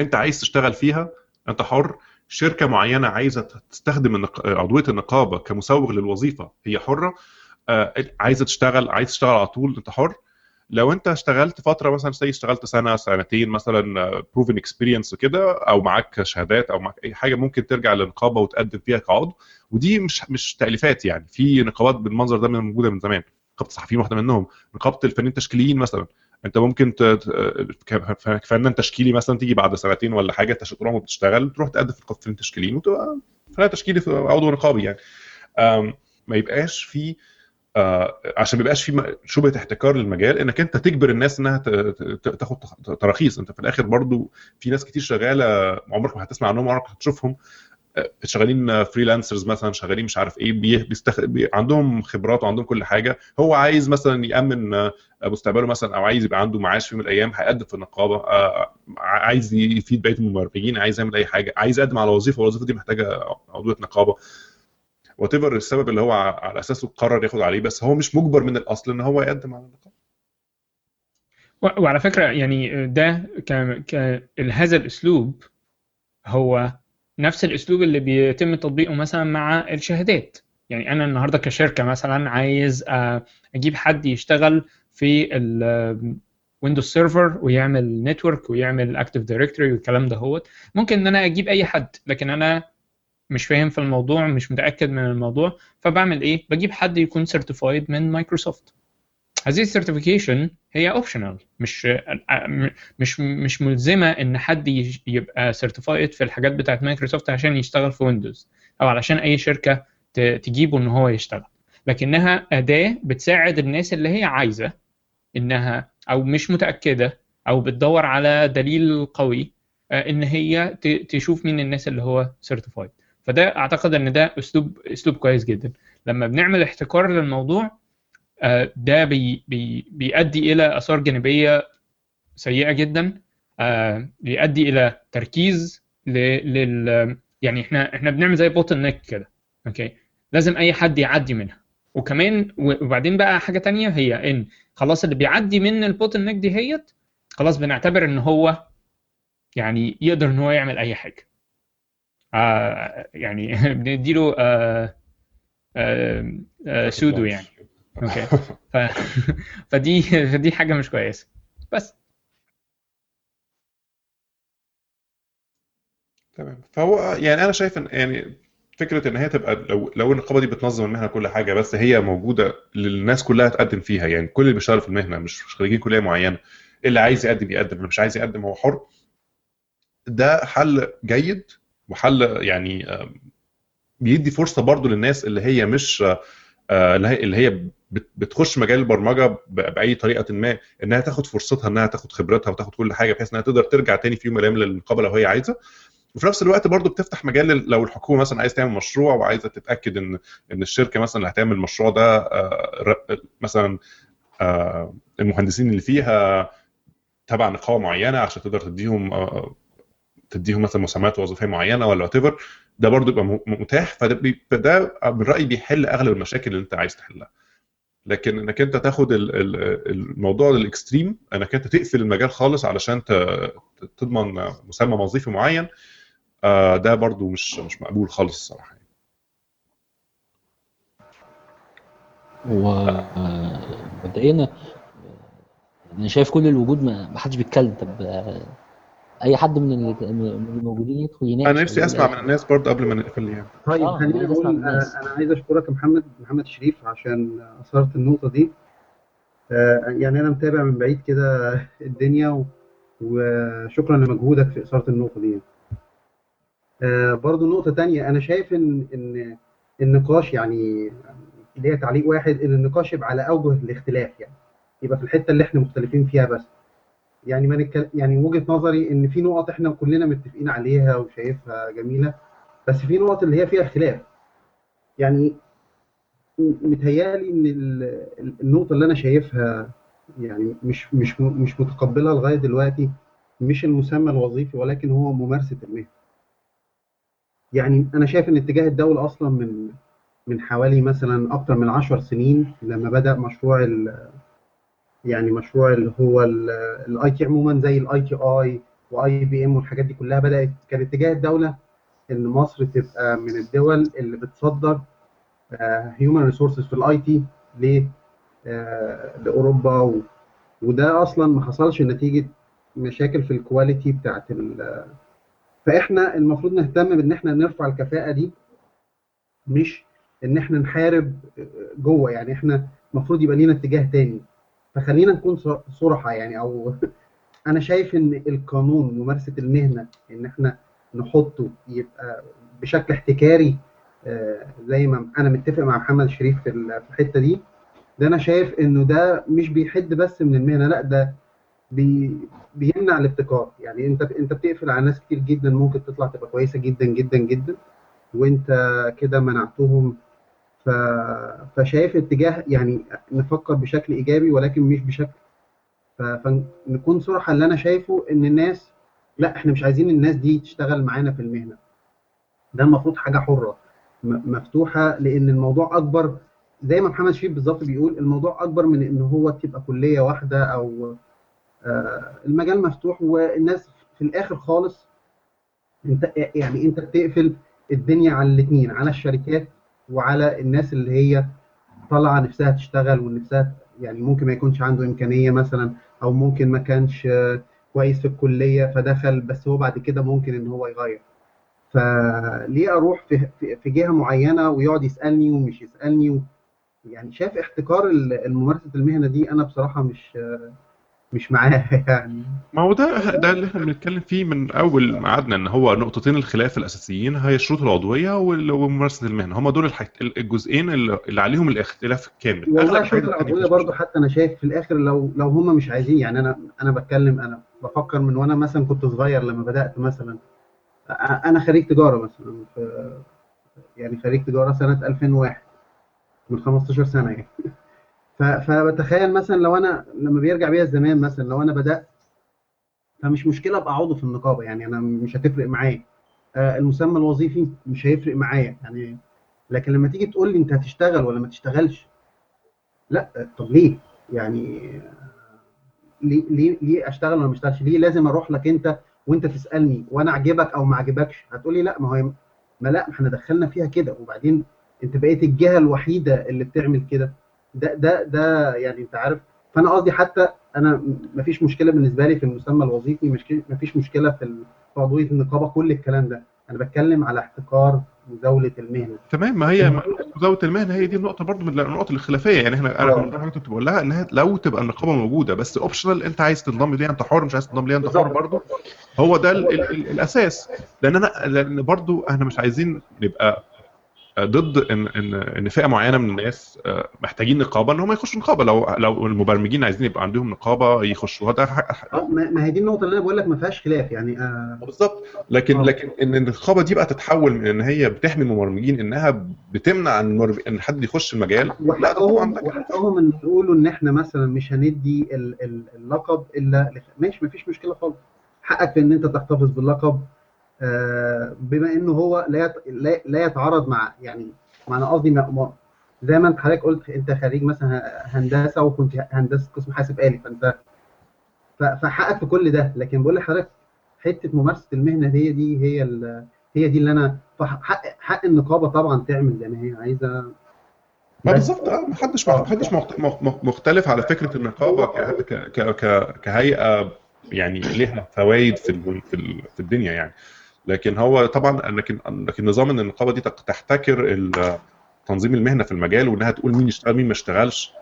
Speaker 1: أنت عايز تشتغل فيها أنت حر. شركة معينة عايزة تستخدم. عضوية النقابة كمسوغ للوظيفة هي حرة. آه، عايزة تشتغل عايز تشتغل على طول أنت حر. لو انت اشتغلت فترة مثلا زي اشتغلت سنة سنتين مثلا proven experience وكده أو معاك شهادات أو معاك أي حاجة ممكن ترجع للنقابة وتقدم فيها كعضو. ودي مش مش تأليفات يعني. في نقابات بالمنظر ده موجودة من زمان. نقابة الصحفيين واحدة منهم. نقابة الفنانين التشكيليين مثلا. أنت ممكن. كفنان تشكيلي مثلا تيجي بعد سنتين ولا حاجة تروح وبتشتغل تروح تقدم في نقابة الفنانين التشكيليين وتبقى فنان تشكيلي عضو نقابي يعني. ما يبقاش في آه عشان ما يبقاش في شبهة احتكار للمجال إنك أنت تجبر الناس إنها تاخد تراخيص. أنت في الآخر برضو في ناس كتير شغالة عمرك ما هتسمع عنهم عمرك هتشوفهم. شغالين freelancers مثلا شغالين مش عارف إيه بيستخ... بي... عندهم خبرات وعندهم كل حاجة. هو عايز مثلا يأمن مستقبله مثلا أو عايز يبقى عنده معاش في يوم من الأيام هيقدم في النقابة. عايز يفيد بقيه المبرمجين عايز يعمل أي حاجة عايز يقدم على وظيفة والوظيفة دي محتاجة عضوية نقابة. وات ايفر السبب اللي هو على أساسه قرر ياخد عليه بس هو مش مجبر من الأصل إن هو يقدم على النقابه
Speaker 4: وعلى فكرة يعني ده ك... ك... هذا الأسلوب هو نفس الأسلوب اللي بيتم تطبيقه مثلا مع الشهادات. يعني أنا النهارده كشركة مثلا عايز أجيب حد يشتغل في ال Windows Server ويعمل network ويعمل Active Directory والكلام ده هو ممكن إن أنا أجيب أي حد لكن أنا مش فاهم في الموضوع مش متأكد من الموضوع فبعمل إيه؟ بجيب حد يكون certified من مايكروسوفت هذه ال certification هي optional مش مش مش ملزمة إن حد يبقى certified في الحاجات بتاعت مايكروسوفت عشان يشتغل في ويندوز أو علشان أي شركة تجيبه إن هو يشتغل. لكنها أداة بتساعد الناس اللي هي عايزة إنها أو مش متأكدة أو بتدور على دليل قوي إن هي تشوف مين الناس اللي هو certified فده أعتقد إن ده أسلوب أسلوب كويس جدا. لما بنعمل احتكار للموضوع ده بي بي بيؤدي إلى آثار جانبية سيئة جدا بيؤدي إلى تركيز لل يعني إحنا إحنا بنعمل زي bottle neck كده أوكي؟ لازم أي حد يعدي منها. وكمان وبعدين بقى حاجة تانية هي إن خلاص اللي بيعدي من ال bottle neck دي هيت خلاص بنعتبر إن هو يعني يقدر إن هو يعمل أي حاجة. آه يعني بنديله آه آه آه sudo يعني. أوكي ف... فدي فدي حاجة مش كويسة. بس.
Speaker 1: تمام. فهو يعني أنا شايف إن يعني فكرة إن هي تبقى لو لو النقابة دي بتنظم المهنه كل حاجة بس هي موجودة للناس كلها تقدم فيها. يعني كل اللي بيشتغل في المهنة مش خريجين كلية معينة. اللي عايز يقدم يقدم اللي مش عايز يقدم هو حر. ده حل جيد. وحل يعني بيدي فرصة برضو للناس اللي هي مش اللي هي بتخش مجال البرمجة بأي طريقة ما إنها تاخد فرصتها إنها تاخد خبرتها وتاخد كل حاجة بحيث إنها تقدر ترجع تاني في يوم من الأيام للنقابه لو هي عايزة. وفي نفس الوقت برضو بتفتح مجال لو الحكومة مثلا عايز تعمل مشروع وعايزة تتأكد إن إن الشركة مثلا اللي هتعمل المشروع ده مثلا المهندسين اللي فيها تبع نقابة معينة عشان تقدر تديهم تديهم مثلا مسميات وظيفيه معينة ولا وات ده برضو يبقى متاح فده فده بالرأي بيحل أغلب المشاكل اللي أنت عايز تحلها. لكن إنك أنت تاخد الموضوع للإكستريم إنك أنت تقفل المجال خالص علشان تضمن مسمى وظيفي معين ده برضو مش مش مقبول خالص الصراحة.
Speaker 2: هو مبدئيا أنا شايف كل الوجود ما حدش بيتكلم. طب أي حد من الموجودين يدخل يناقش
Speaker 1: أنا نفسي أسمع من الناس برضه قبل ما نقفل يعني.
Speaker 5: طيب آه خليني أقول أنا عايز أشكرك يا محمد محمد شريف عشان أثرت النقطة دي. آه يعني أنا متابع من بعيد كده الدنيا وشكرا لمجهودك في إثارة النقطة دي. آه برضه نقطة تانية أنا شايف إن إن النقاش يعني ليا تعليق واحد إن النقاش يبقى على أوجه الاختلاف يعني. يبقى في الحتة اللي إحنا مختلفين فيها بس. يعني ما نتكلم يعني وجهة نظري إن في نقط إحنا كلنا متفقين عليها وشايفها جميلة بس في نقط اللي هي فيها خلاف يعني متهيألي إن النقطة اللي أنا شايفها يعني مش مش مش متقبلها لغاية دلوقتي مش المسمى الوظيفي ولكن هو ممارسة المهنة. يعني أنا شايف إن اتجاه الدولة أصلا من من حوالي مثلا أكتر من 10 سنين لما بدأ مشروع يعني مشروع اللي هو ال IT عموما زي ال ITI و IBM والحاجات دي كلها بدأت كان اتجاه الدولة إن مصر تبقى من الدول اللي بتصدر human resources في ال IT لأوروبا و... وده أصلا ما حصلش نتيجة مشاكل في ال quality بتاعت ال... فإحنا المفروض نهتم بإن إحنا نرفع الكفاءة دي مش إن إحنا نحارب جوه يعني إحنا المفروض يبقى لينا اتجاه تاني. فخلينا نكون صراحة يعني أو أنا شايف إن القانون ممارسة المهنة إن إحنا نحطه يبقى بشكل احتكاري زي ما أنا متفق مع محمد شريف في الحتة دي ده أنا شايف إنه ده مش بيحد بس من المهنة لأ ده بي بيمنع الابتكار. يعني أنت أنت بتقفل على ناس كتير جدا ممكن تطلع تبقى كويسة جدا جدا جدا وأنت كده منعتهم ف... فشايف اتجاه يعني نفكر بشكل إيجابي ولكن مش بشكل. ف... فنكون صراحة اللي أنا شايفه إن الناس لا إحنا مش عايزين الناس دي تشتغل معانا في المهنة. ده المفروض حاجة حرة مفتوحة لأن الموضوع أكبر زي ما محمد شريف بالظبط بيقول الموضوع أكبر من إن هو تبقى كلية واحدة أو آه المجال مفتوح والناس في الآخر خالص أنت يعني أنت بتقفل الدنيا على الاثنين على الشركات وعلى الناس اللي هي طالعة نفسها تشتغل ونفسها يعني ممكن ما يكونش عنده إمكانية مثلا أو ممكن ما كانش كويس في الكلية فدخل بس هو بعد كده ممكن إن هو يغير فليه أروح في في جهة معينة ويقعد يسألني ومش يسألني. يعني شايف احتكار الممارسة المهنة دي أنا بصراحة مش مش معاها يعني.
Speaker 1: ما هو ده ده اللي إحنا بنتكلم فيه من أول ما قعدنا إن هو نقطتين الخلاف الأساسيين هي الشروط العضوية وممارسة المهنة. هم دول الجزئين اللي عليهم الاختلاف الكامل
Speaker 5: والله الشروط العضوية برضه حتى أنا شايف في الآخر لو لو هم مش عايزين يعني أنا أنا بتكلم أنا بفكر من وأنا مثلا كنت صغير لما بدأت مثلا أنا خريج تجارة مثلا يعني خريج تجارة سنة 2001 من 15 سنة يعني. فبتخيل مثلا لو أنا لما بيرجع بيا الزمان مثلا لو أنا بدأت فمش مشكلة أبقى عضو في النقابة يعني أنا مش هتفرق معايا. المسمى الوظيفي مش هيفرق معايا يعني لكن لما تيجي تقول لي أنت هتشتغل ولا ما تشتغلش لا طب ليه؟ يعني ليه ليه أشتغل ولا ما أشتغلش؟ ليه لازم أروح لك أنت وأنت تسألني وأنا أعجبك أو ما أعجبكش؟ هتقولي لا ما هو ما لا ما إحنا دخلنا فيها كده. وبعدين أنت بقيت الجهة الوحيدة اللي بتعمل كده. ده ده ده يعني انت عارف. فأنا قصدي حتى أنا ما فيش مشكلة بالنسبة لي في المسمى الوظيفي مش ما فيش مشكلة في عضويه النقابة كل الكلام ده. أنا بتكلم على احتكار مزاوله المهنة.
Speaker 1: تمام ما هي مزاوله المهنة هي دي النقطة برضو من النقط الخلافية. يعني إحنا أنا من ضمن كنت بقول لها إنها لو تبقى النقابة موجودة بس اوبشنال أنت عايز تنضم ليها أنت حر مش عايز تنضم ليها أنت حر برضو. هو ده ال ال ال الأساس. لأن أنا لأن برضو إحنا مش عايزين نبقى ضد ان ان إن فئة معينة من الناس محتاجين نقابة إن هم يخشوا نقابة. لو لو المبرمجين عايزين يبقى عندهم نقابة يخشوا. ده
Speaker 5: ما هي دي النقطة اللي أنا بقول لك ما فيهاش خلاف يعني آه.
Speaker 1: بالظبط. لكن آه. لكن إن النقابة دي بقى تتحول من إن هي بتحمي المبرمجين إنها بتمنع إن إن حد يخش المجال
Speaker 5: لا طبعا وحقهم إن يقولوا إن إحنا مثلا مش هندي اللقب إلا ماشي ما فيش مشكلة خالص. حقك في إن أنت تحتفظ باللقب بما إنه هو لا لا يتعارض مع يعني معنى قصدي زي ما أنت حضرتك قلت أنت خريج مثلا هندسة وكنت هندسة قسم حاسب آلي فانت فحقك في كل ده. لكن بقول لحضرتك حتة ممارسة المهنة هي دي هي هي دي اللي أنا حق حق النقابة طبعا تعمل زي ما هي عايزه
Speaker 1: بالظبط آه محدش محدش مختلف على فكرة النقابة كهيئة يعني ليها فوائد في في الدنيا يعني. لكن هو طبعا لكن لكن نظام ان النقابة دي تحتكر تنظيم المهنة في المجال وإنها تقول مين يشتغل مين ما يشتغلش.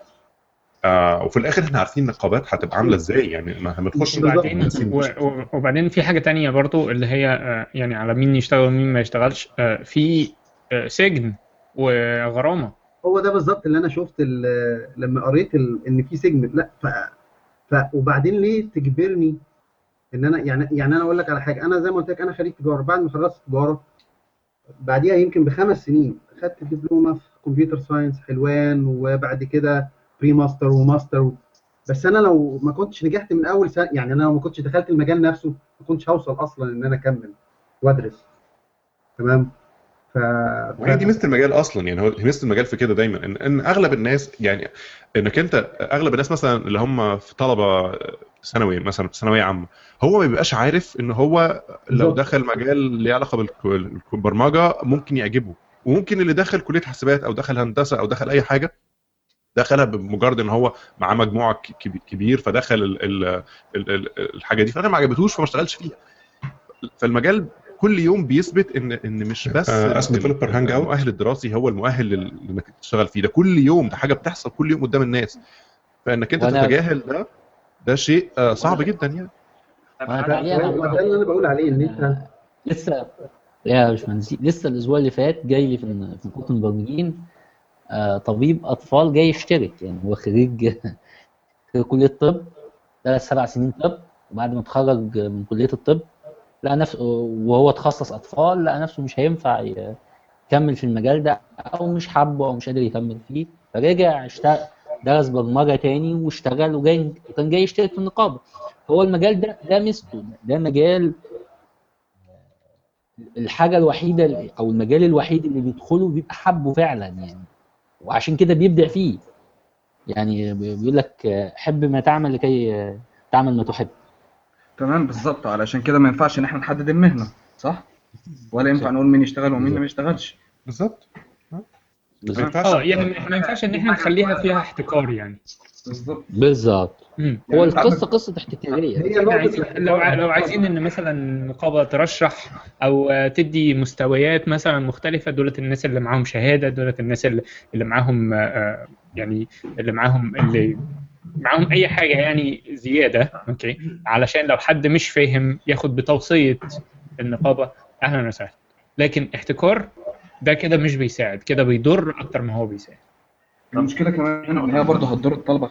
Speaker 1: آه وفي الآخر إحنا عارفين النقابات هتبقى عاملة إزاي يعني ما هنخش
Speaker 4: وبعدين وبعدين في حاجة تانية برضو اللي هي يعني على مين يشتغل ومين ما يشتغلش. آه في سجن وغرامة.
Speaker 5: هو ده بالظبط اللي أنا شفت لما قريت إن في سجن لا ف, ف وبعدين ليه تجبرني إن أنا يعني يعني أنا أقول لك على حاجة. أنا زي ما قلت لك أنا خريج تجارة. بعد ما خلصت تجارة بعديها يمكن بخمس سنين خدت دبلومة في كمبيوتر ساينس حلوان وبعد كده pre-master و master بس أنا لو ما كنتش نجحت من أول سنة يعني أنا لو ما كنتش دخلت المجال نفسه ما كنتش هوصل أصلا إن أنا أكمل وأدرس. تمام؟ ف...
Speaker 1: وهي دي ميزة المجال أصلا يعني هو ميزة المجال في كده دايما إن, إن أغلب الناس يعني إنك أنت أغلب الناس مثلا اللي هم في طلبة ثانوي مثلا في ثانوية عامة هو ما بيبقاش عارف إن هو لو. دخل مجال ليه علاقة بالبرمجة ممكن يعجبه وممكن اللي دخل كلية حاسبات أو دخل هندسة أو دخل أي حاجة دخلها بمجرد إن هو معاه مجموعة كبير فدخل ال ال ال ال الحاجة دي فأنا ما عجبتوش فما اشتغلش فيها فالمجال كل يوم بيثبت ان إن مش بس
Speaker 6: آه، اسم
Speaker 1: ال-
Speaker 6: developer hangout.
Speaker 1: المؤهل الدراسي هو المؤهل لل- انك تشتغل فيه. ده كل يوم ده حاجة بتحصل كل يوم قدام الناس. فإنك
Speaker 2: أنت
Speaker 1: تتجاهل ده ده شيء آه، صعب جدا يعني.
Speaker 5: ده اللي أنا بقول عليه إن أنت
Speaker 2: لسه يا باشمهندس لسه الأسبوع اللي فات جاي لي في في المبرمجين آه، طبيب أطفال جاي يشترك. يعني هو خريج كلية طب درس سبع سنين طب وبعد ما اتخرج من كلية الطب لقى نفسه وهو تخصص أطفال لقى نفسه مش هينفع يكمل في المجال ده أو مش حابه أو مش قادر يكمل فيه. فرجع اشتغل درس برمجة تاني واشتغل وجاي وكان جاي يشترك في النقابة. هو المجال ده ده ميزته ده مجال الحاجة الوحيدة أو المجال الوحيد اللي بيدخله بيبقى حبه فعلا يعني. وعشان كده بيبدع فيه. يعني بي- بيقول لك حب ما تعمل لكي تعمل ما تحب.
Speaker 7: تمام؟ بالظبط. علشان كده ما ينفعش إن إحنا نحدد المهنة صح؟ ولا ينفع نقول مين يشتغل ومين ما يشتغلش.
Speaker 1: بالظبط.
Speaker 4: آه يعني ما ينفعش إن إحنا نخليها فيها احتكار يعني.
Speaker 7: بالظبط.
Speaker 2: بالظبط. هو
Speaker 7: يعني
Speaker 5: القصة
Speaker 4: قصة
Speaker 5: احتكارية.
Speaker 4: عايزين لو ع- لو عايزين إن مثلا النقابه ترشح أو تدي مستويات مثلا مختلفة دولت الناس اللي معاهم شهادة دولت الناس اللي اللي معاهم آه، آه، يعني اللي معاهم اللي معاهم أي حاجة يعني زيادة أوكي؟ علشان لو حد مش فاهم ياخد بتوصية النقابة أهلا وسهلا. لكن احتكار ده كده مش بيساعد كده بيضر أكتر ما هو بيساعد.
Speaker 7: المشكلة كمان إن هي برضه هتضر الطلبة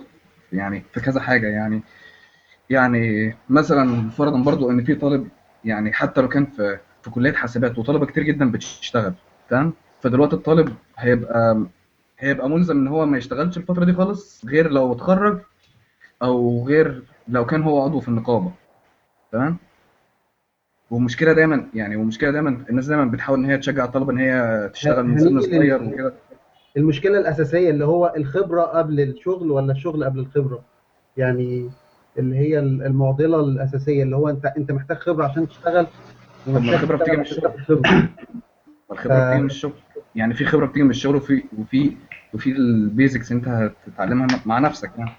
Speaker 7: يعني في كذا حاجة. يعني يعني مثلا فرضا برضه إن في طالب يعني حتى لو كان في في كلية حاسبات وطلبة كتير جدا بتشتغل تمام؟ فدلوقتي الطالب هيبقى هيبقى ملزم إن هو ما يشتغلش الفترة دي خالص غير لو اتخرج أو غير لو كان هو عضو في النقابة. تمام؟ والمشكلة دايما يعني والمشكلة دايما الناس دايما بتحاول إن هي تشجع الطلبه إن هي تشتغل من سن صغير وكده.
Speaker 5: المشكلة الأساسية اللي هو الخبرة قبل الشغل ولا الشغل قبل الخبرة؟ يعني اللي هي المعضلة الأساسية اللي هو انت أنت محتاج خبرة عشان تشتغل
Speaker 7: طب ما الخبرة بتيجي من خبرة.
Speaker 5: الخبرة
Speaker 7: بتيجي من الشغل. يعني في خبرة بتيجي من الشغل وفي وفي وفي البيزكس انت هتتعلمها مع نفسك يعني.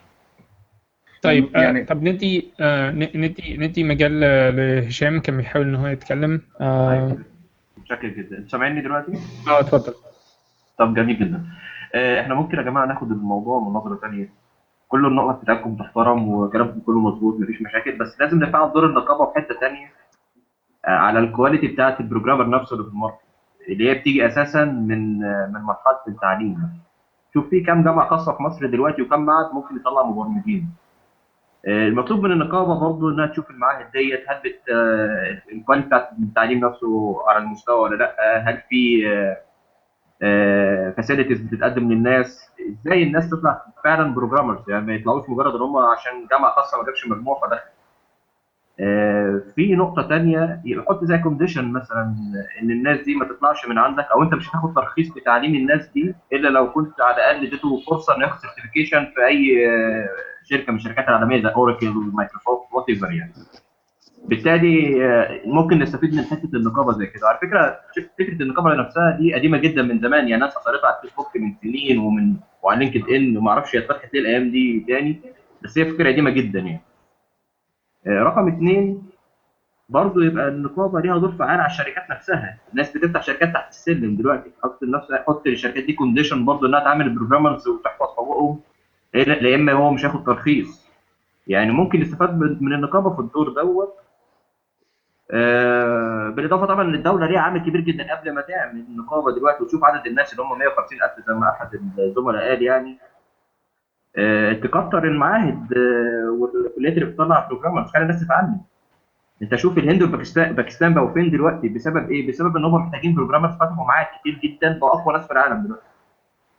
Speaker 4: طيب آه
Speaker 7: يعني-
Speaker 4: طب ندي آه ن- ندي ندي مجال آه، لهشام كان بيحاول إن هو يتكلم. آه
Speaker 8: متشكر جدا انت سامعني دلوقتي؟
Speaker 4: آه، اتفضل.
Speaker 8: طب جميل جدا. آه، إحنا ممكن يا جماعة ناخد الموضوع من نظرة ثانية كل النقط بتاعتكم تحترم وكلامكم كله مظبوط مفيش مشاكل بس لازم نفعل دور النقابة في حتة ثانية على ال quality بتاعت ال programmer نفسه اللي في ال market اللي هي بتيجي أساسا من آه، من مرحلة التعليم. شوف في كام جامعة خاصة في مصر دلوقتي وكم معهد ممكن يطلع مبرمجين. آه، المطلوب من النقابة برضه إنها تشوف المعاهد ديت هل بت آه، ال quality بتاعت التعليم نفسه على المستوى ولا لأ؟ هل في facilities بتتقدم للناس؟ إزاي الناس تطلع فعلا programmers يعني ما يطلعوش مجرد إن هم عشان جامعة خاصة ما جابش مجموع فدخل. آه، في نقطة تانية يحط زي condition مثلا إن الناس دي ما تطلعش من عندك أو أنت مش هتاخد ترخيص بتعليم الناس دي إلا لو كنت على الأقل اديته فرصة إنه ياخد certification في أي آه، شركة من الشركات العالمية زي أوراكل ومايكروسوفت whatever يعني. بالتالي آه، ممكن نستفيد من حتة النقابة زي كده، على فكرة فكرة النقابة نفسها دي قديمة جدا من زمان يعني ناس أثرتها على الفيسبوك من سنين ومن وعلى لينكد إن وما أعرفش هي اتفتحت ليه الأيام دي تاني بس هي فكرة قديمة جدا يعني. آه، رقم اثنين برضه يبقى النقابة ليها دور فعال على الشركات نفسها، الناس بتفتح شركات تحت السلم دلوقتي، حط لنفسها حط للشركات دي condition برضه إنها تعمل programmers وتحفظ حقوقهم لا إما هو مش هياخد ترخيص. يعني ممكن يستفاد من النقابة في الدور دوت. آه بالإضافة طبعا إن الدولة ليها عامل كبير جدا قبل ما تعمل النقابة دلوقتي وتشوف عدد الناس اللي هم 150000 زي ما أحد الزملاء قال يعني. آه، تكتر المعاهد آه، والكليات اللي بتطلع programmers خلي الناس تتعلم. انت شوف الهند والباكستان باكستان بقوا فين دلوقتي؟ بسبب إيه؟ بسبب إن هم محتاجين programmers فتحوا معاهد كتير جدا بقوا أقوى ناس في العالم دلوقتي.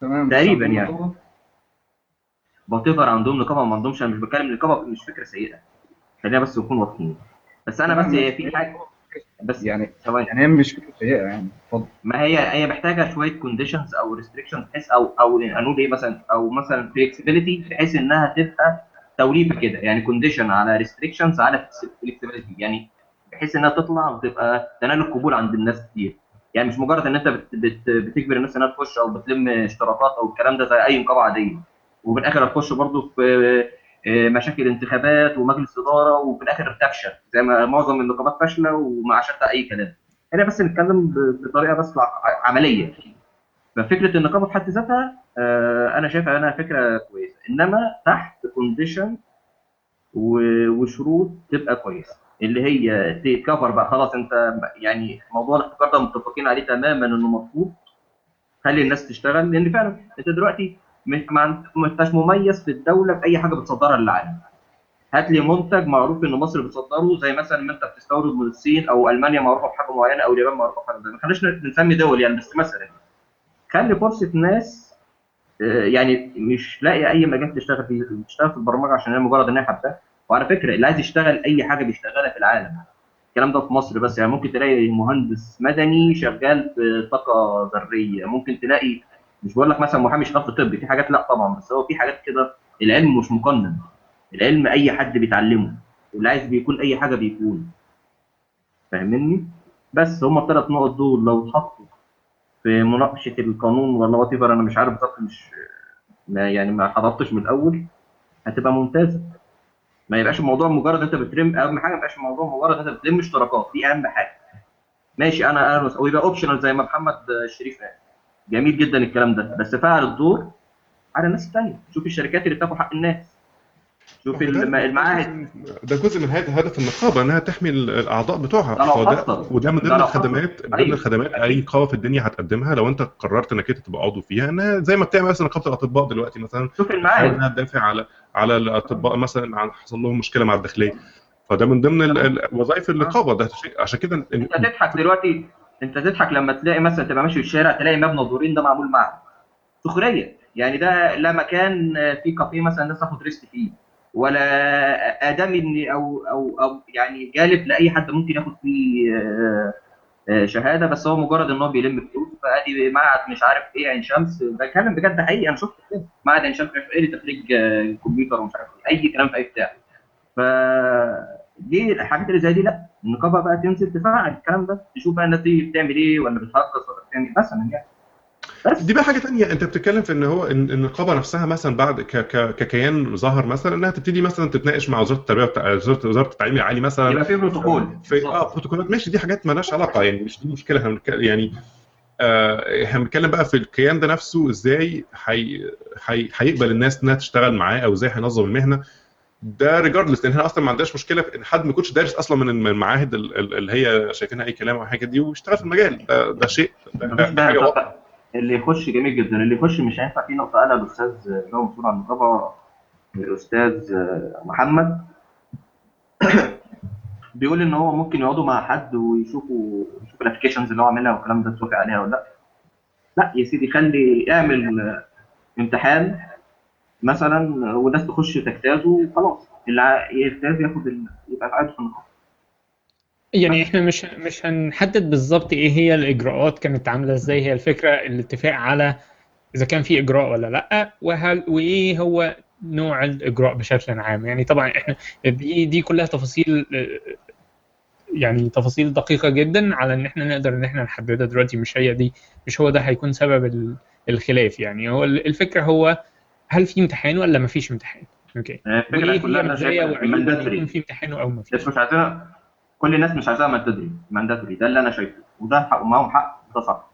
Speaker 7: تمام.
Speaker 8: تقريباً يعني. ever عندهم نقابة ما عندهمش أنا مش بتكلم النقابه مش فكرة سيئة. خلينا بس نكون واضحين. بس أنا بس في حاجة بس
Speaker 7: يعني
Speaker 8: ثواني.
Speaker 7: يعني هي مش فكرة سيئة يعني. اتفضل.
Speaker 8: ما هي هي محتاجة شوية conditions أو restrictions بحيث أو أو نقول إيه مثلا أو مثلا flexibility بحيث إنها تبقى توليفة كده. يعني condition على restrictions على flexibility يعني بحيث إنها تطلع وتبقى تنال القبول عند الناس كتير. يعني مش مجرد إن أنت بت بت بتجبر الناس إنها تخش أو بتلم اشتراكات أو الكلام ده زي أي نقابه عادية. وفي الآخر هتخش برضه في مشاكل انتخابات ومجلس إدارة وفي الآخر تفشل زي ما معظم النقابات فاشلة ومع شتى أي كلام. هنا بس نتكلم بطريقة بس عملية. ففكرة النقابة في حد ذاتها آه، أنا شايفها إنها فكرة كويسة. إنما تحت كونديشن وشروط تبقى كويسة. اللي هي تكفر بقى خلاص أنت يعني موضوع الاحتكار ده متفقين عليه تماما إنه مرفوض خلي الناس تشتغل لأن فعلا أنت دلوقتي مش ما انتش مميز في الدولة في أي حاجة بتصدرها للعالم. هات لي منتج معروف إن مصر بتصدره زي مثلا ما أنت بتستورد من الصين أو ألمانيا معروفة بحاجة معينة أو اليابان معروفة بحاجة معينة. ما خليناش نسمي دول يعني بس مثلا. خلي فرصة ناس آه، يعني مش لاقي أي مجال تشتغل فيه تشتغل في البرمجة عشان هي مجرد إن هي وعلى فكرة اللي عايز يشتغل أي حاجة بيشتغلها في العالم. الكلام ده في مصر بس. يعني ممكن تلاقي مهندس مدني شغال في طاقة ذرية. ممكن تلاقي مش بقول لك مثلا محامي شغال في طب في حاجات لا طبعا بس هو في حاجات كده العلم مش مقنن. العلم أي حد بيتعلمه واللي عايز بيكون أي حاجة بيكون. فاهمني؟ بس هما الثلاث نقط دول لو اتحطوا في مناقشة القانون ولا وات أنا مش عارف بالظبط مش ما يعني ما حضرتش من الأول. هتبقى ممتازة. ما يبقاش الموضوع مجرد أنت بترم أهم حاجة ما يبقاش الموضوع مجرد أنت بتلم اشتراكات دي أهم حاجة. ماشي أنا أنا أو يبقى اوبشنال زي ما محمد الشريف قال. جميل جدا الكلام ده. بس فعل الدور على الناس الثانية شوف الشركات اللي بتاخد حق الناس. شوف المعاهد.
Speaker 1: ده جزء من هذا هدف النقابة إنها تحمي ال- الأعضاء بتوعها.
Speaker 8: ده.
Speaker 1: وده من ضمن. الخدمات من ضمن
Speaker 8: أيوة.
Speaker 1: الخدمات أي نقابه في الدنيا هتقدمها لو أنت قررت إنك أنت تبقى عضو فيها. انها زي ما بتعمل مثلا نقابة الأطباء دلوقتي مثلا.
Speaker 8: شوف المعاهد.
Speaker 1: إنها تدافع على على الأطباء مثلا عن حصل لهم مشكلة مع الداخلية. فده من ضمن وظائف النقابة. ده شيء عشان كده
Speaker 8: أنت تضحك دلوقتي. انت تضحك لما تلاقي مثلا تبقى ماشي في الشارع تلاقي مبنى دورين ده معمول معهد سخرية. يعني ده لا مكان فيه كافيه مثلا الناس تاخد ريست فيه. ولا ادمي أو أو أو يعني جالب لأي حد ممكن ياخد فيه آه، آه، شهادة بس هو مجرد إن هو بيلم فلوس. فأدي معهد مش عارف إيه عين شمس. بتكلم بجد حقيقي أنا شفت كده. معهد عين شمس مش عارف إيه لتخريج كمبيوتر ومش عارف إيه. أي كلام في أي بتاع. ف دي الحاجات اللي زي دي؟ لا النقابة بقى تنزل تفعل الكلام ده تشوف بقى الناس دي بتعمل إيه ولا بتهجص ولا بتعمل إيه مثلا يعني. بس.
Speaker 1: دي بقى حاجة تانية. أنت بتتكلم في إن هو النقابة نفسها مثلا بعد ك ك ككيان ظهر مثلا إنها تبتدي مثلا تتناقش مع وزارة التربية وزارة وزارة التعليم العالي مثلا.
Speaker 8: يبقى في بروتوكول.
Speaker 1: في آه بروتوكولات. ماشي دي حاجات مالهاش علاقة يعني مش دي مشكلة. إحنا يعني آه، إحنا بنتكلم بقى في الكيان ده نفسه إزاي هي- هي- هيقبل الناس إنها تشتغل معاه أو إزاي هينظم المهنة. ده regardless لأن إحنا أصلا ما عندناش مشكلة في إن حد ما يكونش دارس أصلا من المعاهد ال- ال- اللي هي شايفينها أي كلام أو حاجة دي ويشتغل في المجال. ده, ده شيء ده, ده
Speaker 8: حاجة
Speaker 1: واضحه
Speaker 8: اللي يخش جميل جدا. اللي يخش مش هينفع في نقطة قالها الأستاذ اللي هو مسؤول عن النقابه الأستاذ محمد. بيقول إن هو ممكن يقعدوا مع حد ويشوفوا يشوفوا ال applications اللي هو عاملها والكلام ده توافق عليها ولا لأ. لأ يا سيدي خلي اعمل امتحان مثلا والناس تخش تجتازه وخلاص. اللي يجتاز ياخد. يبقى قاعد في النقابه
Speaker 4: يعني إحنا مش مش هنحدد بالظبط إيه هي الإجراءات كانت عاملة إزاي. هي الفكرة الاتفاق على إذا كان في إجراء ولا لأ وهل وإيه هو نوع الإجراء بشكل عام. يعني طبعا إحنا دي دي كلها تفاصيل يعني تفاصيل دقيقة جدا على إن إحنا نقدر إن إحنا نحددها دلوقتي. مش هي دي مش هو ده هيكون سبب ال- الخلاف يعني. هو ال- الفكرة هو هل في امتحان ولا ما فيش امتحان؟
Speaker 8: okay.
Speaker 4: الفكرة
Speaker 8: كلها
Speaker 4: أنا
Speaker 8: إن
Speaker 4: mandatory في امتحان أو ما فيش؟
Speaker 8: مش عايزاها كل الناس مش عايزاها mandatory mandatory ده اللي أنا شايفه. وده حق معاهم حق ده صح.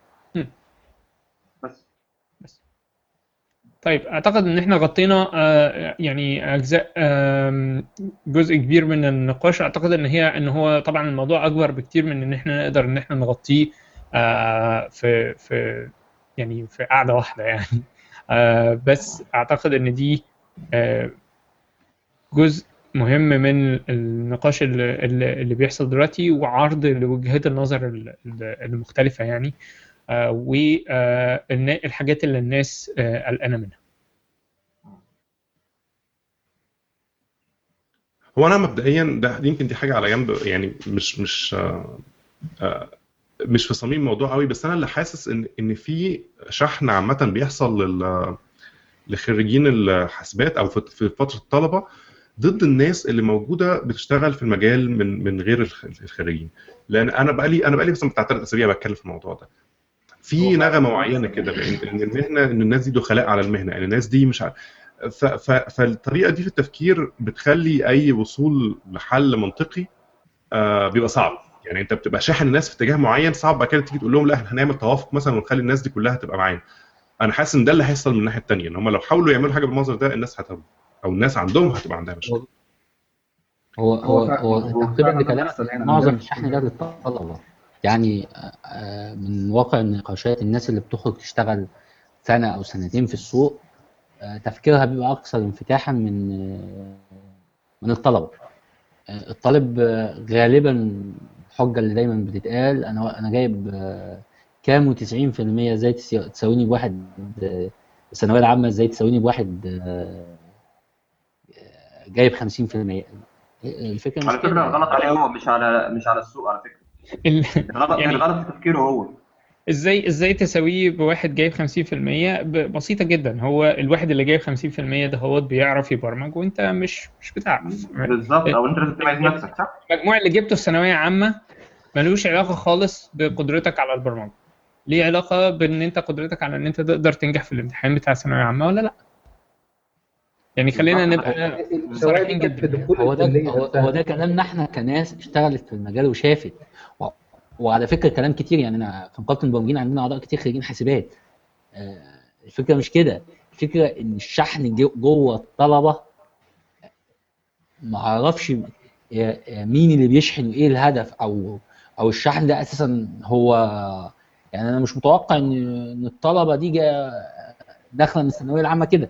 Speaker 8: بس.
Speaker 4: بس. طيب أعتقد إن إحنا غطينا آه، يعني أجزاء جزء كبير من النقاش. أعتقد إن هي إن هو طبعا الموضوع أكبر بكتير من إن إحنا نقدر إن إحنا نغطيه آه، في في يعني في قعده واحدة يعني. بس أعتقد إن دي آه، جزء مهم من النقاش اللي, بيحصل دلوقتي وعرض لوجهات النظر ال- ال- المختلفة يعني. والحاجات اللي الناس آه، قلقانة منها.
Speaker 1: هو أنا مبدئيا ده يمكن دي حاجة على جنب يعني مش مش آه، آه، مش في صميم الموضوع قوي بس أنا اللي حاسس إن إن في شحن عامة بيحصل لل لخريجين الحاسبات أو في فترة الطلبة ضد الناس اللي موجودة بتشتغل في المجال من من غير الخ- الخريجين. لأن أنا بقالي أنا بقالي مثلا بتاع ثلاث أسابيع بتكلم في الموضوع ده. في نغمة معينة كده بان إن المهنة إن الناس دي دخلاء على المهنة ان الناس دي مش ع- ف- ف- فالطريقة دي في التفكير بتخلي أي وصول لحل منطقي آه، بيبقى صعب. يعني انت بتبقى شاحن الناس في اتجاه معين صعب بعد كده تيجي تقول لهم لا إحنا هنعمل توافق مثلا ونخلي الناس دي كلها تبقى معانا. أنا حاسس إن ده اللي هيحصل من الناحية الثانية إن هم لو حاولوا يعملوا حاجة بالمنظر ده الناس هتهرب. أو الناس عندهم هتبقى عندها مشكلة.
Speaker 2: هو هو هو
Speaker 7: هو
Speaker 2: تقريبا
Speaker 7: هنا
Speaker 2: معظم
Speaker 7: عندنا.
Speaker 2: الشحن ده للطلبه يعني آه، من واقع النقاشات الناس اللي بتخرج تشتغل سنة أو سنتين في السوق آه، تفكيرها بيبقى أكثر انفتاحا من آه، من الطلبه الطالب غالبا الحجة اللي دايما بتتقال. أنا أنا جايب آه، كام و90% إزاي تساويني بواحد آه، الثانوية العامة إزاي تساويني بواحد آه، جايب 50% الفكرة
Speaker 8: على
Speaker 2: فكرة
Speaker 8: غلط عليه هو مش على مش على السوق على فكرة.
Speaker 4: ال-
Speaker 8: الغلط
Speaker 4: يعني-
Speaker 8: الغلط في تفكيره هو.
Speaker 4: إزاي إزاي تساويه بواحد جايب 50% ب- بسيطة جدا. هو الواحد اللي جايب 50% ده هو بيعرف يبرمج وانت مش مش بتعرف.
Speaker 8: بالظبط. أو انت لازم تميز نفسك صح؟
Speaker 4: المجموع اللي جبته في ثانوية عامة ملوش علاقة خالص بقدرتك على البرمجة. ليه علاقة بإن أنت قدرتك على إن أنت تقدر تنجح في الامتحان بتاع الثانويه العامه ولا لأ؟ يعني خلينا نبقى صريحين جدا.
Speaker 2: هو ده هو, ده كلامنا إحنا كناس اشتغلت في المجال وشافت. وعلى فكرة كلام كتير يعني أنا في نقابه المبرمجين عندنا أعضاء كتير خريجين حاسبات. آه، الفكرة مش كده. الفكرة إن الشحن جو- جوه الطلبة ما أعرفش يا- يا مين اللي بيشحن وإيه الهدف أو أو الشحن ده أساسا هو يعني أنا مش متوقع إن إن الطلبة دي داخلة من الثانوية العامة كده.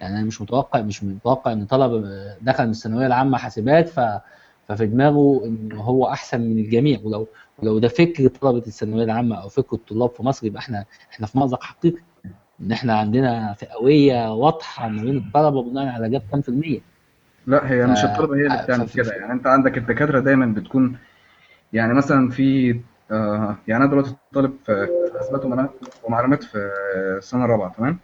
Speaker 2: يعني أنا مش متوقع مش متوقع إن طلبة دخل من الثانوية العامة حاسبات ف ففي دماغه إن هو أحسن من الجميع. ولو ولو ده فكر طلبة الثانوية العامة أو فكر الطلاب في مصر يبقى إحنا إحنا في مأزق حقيقي. إن إحنا عندنا فئوية واضحة ما بين الطلبة بناء على جاب كام في المية.
Speaker 7: لا هي مش
Speaker 2: ف-
Speaker 7: الطلبة هي اللي بتعمل كده. يعني أنت عندك الدكاترة دايما بتكون يعني مثلا في آه يعني أنا دلوقتي طالب في حاسبات ومعلومات ومعلومات في السنة الرابعة تمام؟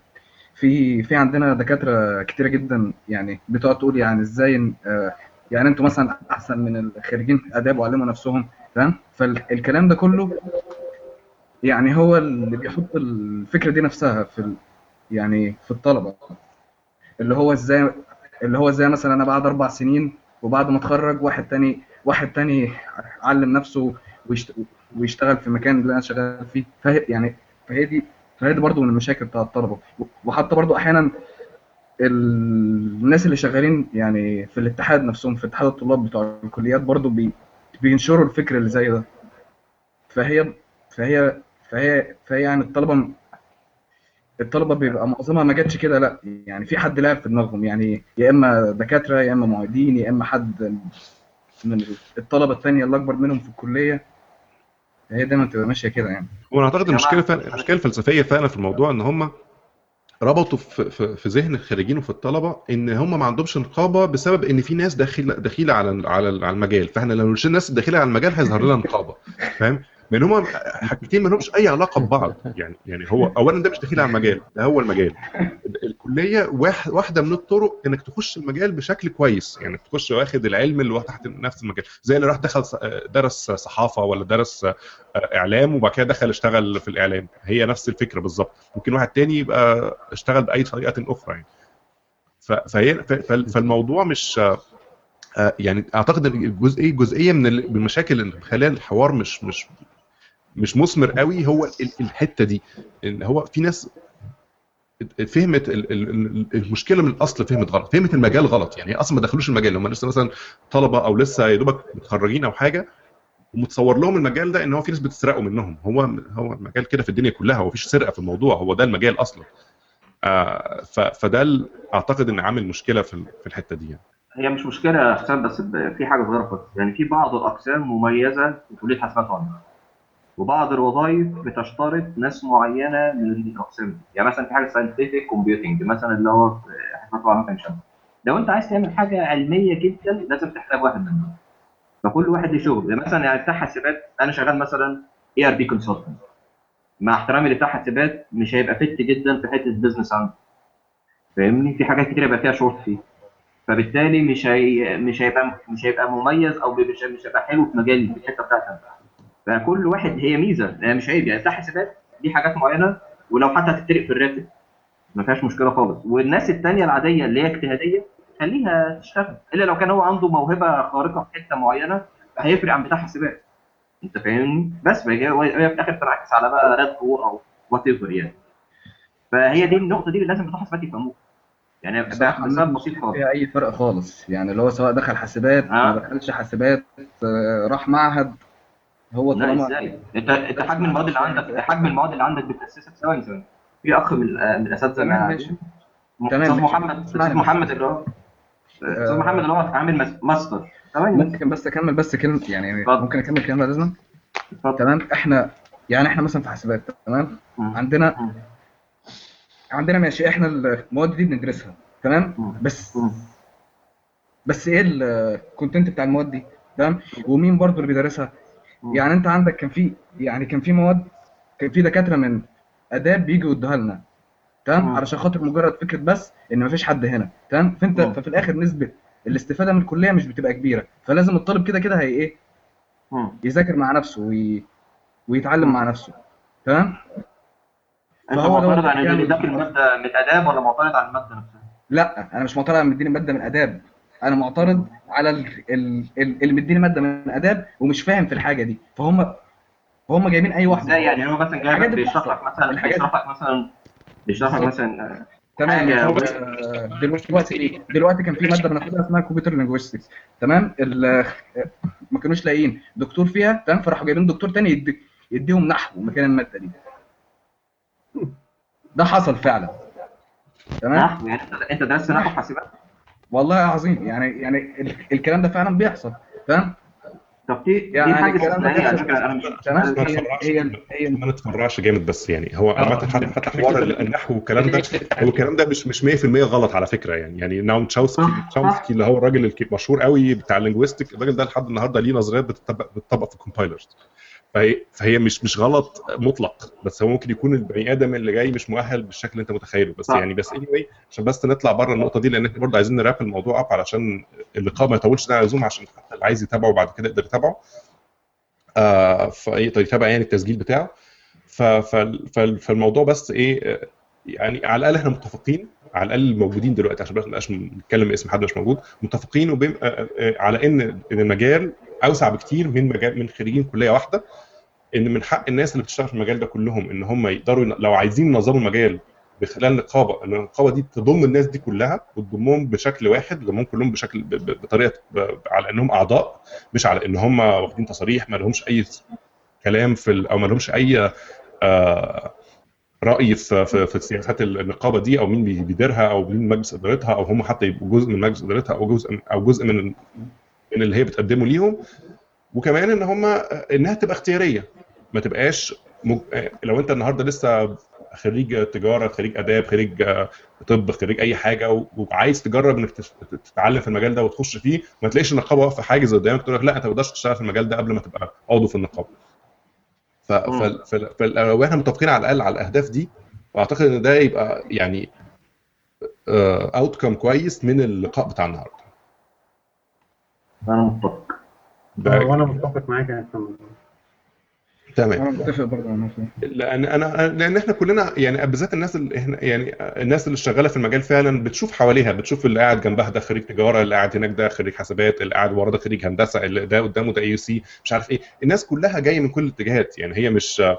Speaker 7: في في عندنا دكاترة كتيرة جدا يعني بتقعد تقول يعني إزاي آه يعني أنتوا مثلا أحسن من الخريجين آداب وعلموا نفسهم تمام؟ فالكلام ده كله يعني هو اللي بيحط الفكرة دي نفسها في ال يعني في الطلبة. اللي هو إزاي اللي هو إزاي مثلا أنا بعد أربع سنين وبعد ما أتخرج واحد تاني واحد تاني علم نفسه ويشت- ويشتغل في المكان اللي أنا شغال فيه. فهي يعني فهي دي فهي دي برضه من المشاكل بتاع الطلبة. وحتى برضه أحيانا ال- الناس اللي شغالين يعني في الاتحاد نفسهم في اتحاد الطلاب بتوع الكليات برضه بي بينشروا الفكر اللي زي ده. فهي فهي فهي فهي يعني الطلبة الطلبة بيبقى معظمها ما جاتش كده لا. يعني في حد لعب في دماغهم. يعني يا إما دكاترة يا إما معيدين يا إما حد من الطلبة الثانية اللي أكبر منهم في الكلية. هي دايما تبقى ماشية كده يعني.
Speaker 1: هو أنا اعتقد
Speaker 8: المشكلة
Speaker 1: فعلا المشكلة الفلسفية فعلا في الموضوع إن هم ربطوا في في في ذهن الخريجين وفي الطلبة إن هم ما عندهمش نقابه بسبب إن في ناس داخلة دخيله على على المجال فإحنا لو نشيل الناس الداخله على المجال هيظهر لنا نقابه فاهم؟ لأن هم حاجتين ما لهمش أي علاقة ببعض. يعني يعني هو اولا ده مش دخيل على المجال ده هو المجال. الكلية واحد واحدة من الطرق إنك تخش المجال بشكل كويس. يعني تخش واخد العلم اللي هو تحت نفس المجال. زي اللي راح دخل درس صحافة ولا درس إعلام وبعد كده دخل اشتغل في الإعلام. هي نفس الفكرة بالظبط. ممكن واحد تاني يبقى اشتغل بأي طريقة أخرى يعني. فهي فالموضوع مش آه، يعني أعتقد إن الجزئيه جزئية من ال- من المشاكل اللي مخليها الحوار مش مش مش مثمر قوي هو ال- الحتة دي. إن هو في ناس فهمت ال- ال- ال- المشكلة من الأصل فهمت غلط فهمت المجال غلط. يعني أصلا ما دخلوش المجال. هم لسه مثلا طلبة أو لسه يا دوبك متخرجين أو حاجة ومتصور لهم المجال ده إن هو في ناس بتسرقه منهم. هو هو المجال كده في الدنيا كلها هو مفيش سرقة في الموضوع هو ده المجال أصلا. آه فده أعتقد إن عامل مشكلة في ال- في الحتة دي يعني.
Speaker 8: هي مش مشكلة يا حسام بس في حاجة صغيرة يعني في بعض الأقسام مميزة في كليه حاسبات وبعض الوظائف بتشترط ناس معينة من الاقسام يعني مثلا في حاجة scientific computing مثلا اللي هو ومعلومات عين شمس لو أنت عايز تعمل حاجة علمية جدا لازم تحتاج واحد منهم. فكل واحد ليه شغل يعني مثلا يعني بتاع حاسبات أنا شغال مثلا ERP consultant مع احترامي لبتاع حاسبات مش هيبقى fit جدا في حتة business عنده فاهمني؟ في حاجات كتير يبقى فيها شورت فيه فبالتالي مش هي مش هيبقى مش هيبقى مميز أو مش هيبقى حلو في مجالي في الحتة بتاعتي. فكل واحد هي ميزة يعني مش عيب. يعني بتاع حاسبات دي حاجات معينة ولو حتى هتترق في الراتب ما فيهاش مشكلة خالص. والناس التانية العادية اللي هي اجتهادية خليها تشتغل. إلا لو كان هو عنده موهبة خارقة في حتة معينة هيفرق عن بتاع حاسبات. أنت فاهمني؟ بس وهي في الآخر تنعكس على بقى راتبه أو whatever يعني. فهي دي النقطة دي اللي لازم بتوع حاسبات يفهموها. يعني باختصار بسيط خالص.
Speaker 7: فيها أي فرق خالص. يعني اللي هو سواء دخل حاسبات ما
Speaker 8: آه.
Speaker 7: دخلش حاسبات آه، راح معهد هو
Speaker 8: لا
Speaker 7: طالما
Speaker 8: إزاي أنت أنت حجم المواد اللي عندك حجم المواد اللي عندك بتأسسك ثواني ثواني في أخ من من الاساتذه
Speaker 7: تمام
Speaker 8: معانا
Speaker 7: ماشي
Speaker 8: م-
Speaker 7: تمام، أستاذ.
Speaker 8: محمد
Speaker 7: أستاذ.
Speaker 8: محمد اللي هو أستاذ
Speaker 7: آه.
Speaker 8: محمد اللي هو عامل ماستر بس.
Speaker 7: ممكن بس أكمل بس كلمة يعني
Speaker 8: اتفضل.
Speaker 7: ممكن أكمل كلام اذنك
Speaker 8: اتفضل.
Speaker 7: تمام إحنا يعني إحنا مثلا في حاسبات تمام. عندنا
Speaker 8: مم.
Speaker 7: عندنا ماشي إحنا المواد دي بندرسها تمام. بس
Speaker 8: مم.
Speaker 7: بس إيه ال content بتاع المواد دي تمام ومين برضو اللي بيدرسها. يعني انت عندك كان في يعني كان في مواد كان في دكاترة من آداب بيجوا يدوها لنا تمام. علشان خاطر مجرد فكرة بس إن مفيش حد هنا تمام فأنت
Speaker 8: مم.
Speaker 7: ففي الآخر نسبة الاستفادة من الكلية مش بتبقى كبيرة فلازم الطالب كده كده هي
Speaker 8: إيه.
Speaker 7: يذاكر مع نفسه وي... ويتعلم مع نفسه تمام أنت
Speaker 8: معترض
Speaker 7: بيعمل-
Speaker 8: ذاكر الماده من آداب ولا معترض على المادة نفسها؟
Speaker 7: لا أنا مش معترض على مديني مادة من آداب أنا معترض على ال... ال... ال... اللي مديني مادة من آداب ومش فاهم في الحاجة دي. فهم فهم جايبين أي واحد.
Speaker 8: إزاي يعني هو مثلا جايبك بيشرح لك. مثلا بيشرح لك مثلا بيشرح لك. مثلا
Speaker 7: تمام دلوقتي دلوقتي كان في مادة بناخدها اسمها كمبيوتر لينجويستكس. تمام؟ ما كانوش لاقيين. دكتور فيها تمام؟ فراحوا جايبين دكتور تاني يدي يديهم نحو مكان المادة دي. ده حصل فعلا. تمام؟
Speaker 8: نحو يعني؟ انت درست نحو حاسبات؟
Speaker 7: والله عظيم. يعني يعني ال- الكلام ده فعلا بيحصل تمام
Speaker 8: طب دي دي
Speaker 7: يعني
Speaker 8: حاجة
Speaker 7: الكلام ده
Speaker 8: استثنائيه على
Speaker 7: بيحصل.
Speaker 8: فكرة أنا مش
Speaker 7: هي هي هي
Speaker 1: ما نتفرعش جامد بس يعني. هو
Speaker 4: آه.
Speaker 1: عامة حتى حتى حوار النحو والكلام ده هو الكلام ده مش مش 100% غلط على فكرة يعني. يعني ناعوم
Speaker 8: تشومسكي
Speaker 1: تشومسكي اللي هو الراجل المشهور قوي بتاع ال linguistics الراجل ده لحد النهارده ليه نظريات بتطبق بتطبق في ال compilers فهي فهي مش مش غلط مطلق بس هو ممكن يكون البني آدم اللي جاي مش مؤهل بالشكل اللي انت متخيله. بس
Speaker 8: صح.
Speaker 1: يعني بس anyway عشان بس نطلع بره النقطة دي لأن إحنا برضه عايزين ن wrap الموضوع up علشان اللقاء ما يطولش ده على اللزوم عشان حتى اللي عايز يتابعه بعد كده يقدر يتابعه. آه فيتابع يعني التسجيل بتاعه. ف- فال- فالموضوع بس إيه آه، يعني على الأقل إحنا متفقين على الأقل الموجودين دلوقتي عشان بس ما نبقاش نتكلم اسم حد مش موجود. متفقين وبين آه، آه، على ان إن المجال أوسع بكتير من مجال من خريجين كلية واحدة إن من حق الناس اللي بتشتغل في المجال ده كلهم إن هم يقدروا لو عايزين ينظموا المجال بخلال نقابة إن النقابة دي تضم الناس دي كلها وتضمهم بشكل واحد تضمهم كلهم بشكل بطريقة على إنهم أعضاء مش على إن هم واخدين تصاريح ما لهمش أي كلام في أو ما لهمش أي آه، رأي في في, سياسات النقابة دي أو مين بي- بيديرها أو مين مجلس إدارتها أو هم حتى يبقوا جزء من مجلس إدارتها أو جزء أو جزء من من اللي هي بتقدمه ليهم وكمان إن هم إنها تبقى اختيارية. ما تبقاش مج... لو أنت النهارده لسه خريج تجارة خريج آداب خريج آه، طب خريج أي حاجة وعايز تجرب إنك تتعلم في المجال ده وتخش فيه ما تلاقيش النقابة واقفة حاجز قدامك تقول لك لا أنت ما تقدرش تشتغل في المجال ده قبل ما تبقى عضو في النقابة. ف... ف... ف... ف... لو إحنا متفقين على الأقل على الأهداف دي وأعتقد إن ده يبقى يعني اوت كم كويس من اللقاء بتاع النهارده.
Speaker 8: أنا متفق.
Speaker 1: ده
Speaker 5: وأنا متفق معاك يا محمد
Speaker 1: تمام.
Speaker 7: أنا متفق برضه
Speaker 1: لأن أنا لأن إحنا كلنا يعني بالذات الناس اللي إحنا يعني الناس اللي شغالة في المجال فعلا بتشوف حواليها بتشوف اللي قاعد جنبها ده خريج تجارة اللي قاعد هناك ده خريج حسابات اللي قاعد ورا ده خريج هندسة اللي ده قدامه ده اي سي مش عارف إيه. الناس كلها جاية من كل الاتجاهات. يعني هي مش آه،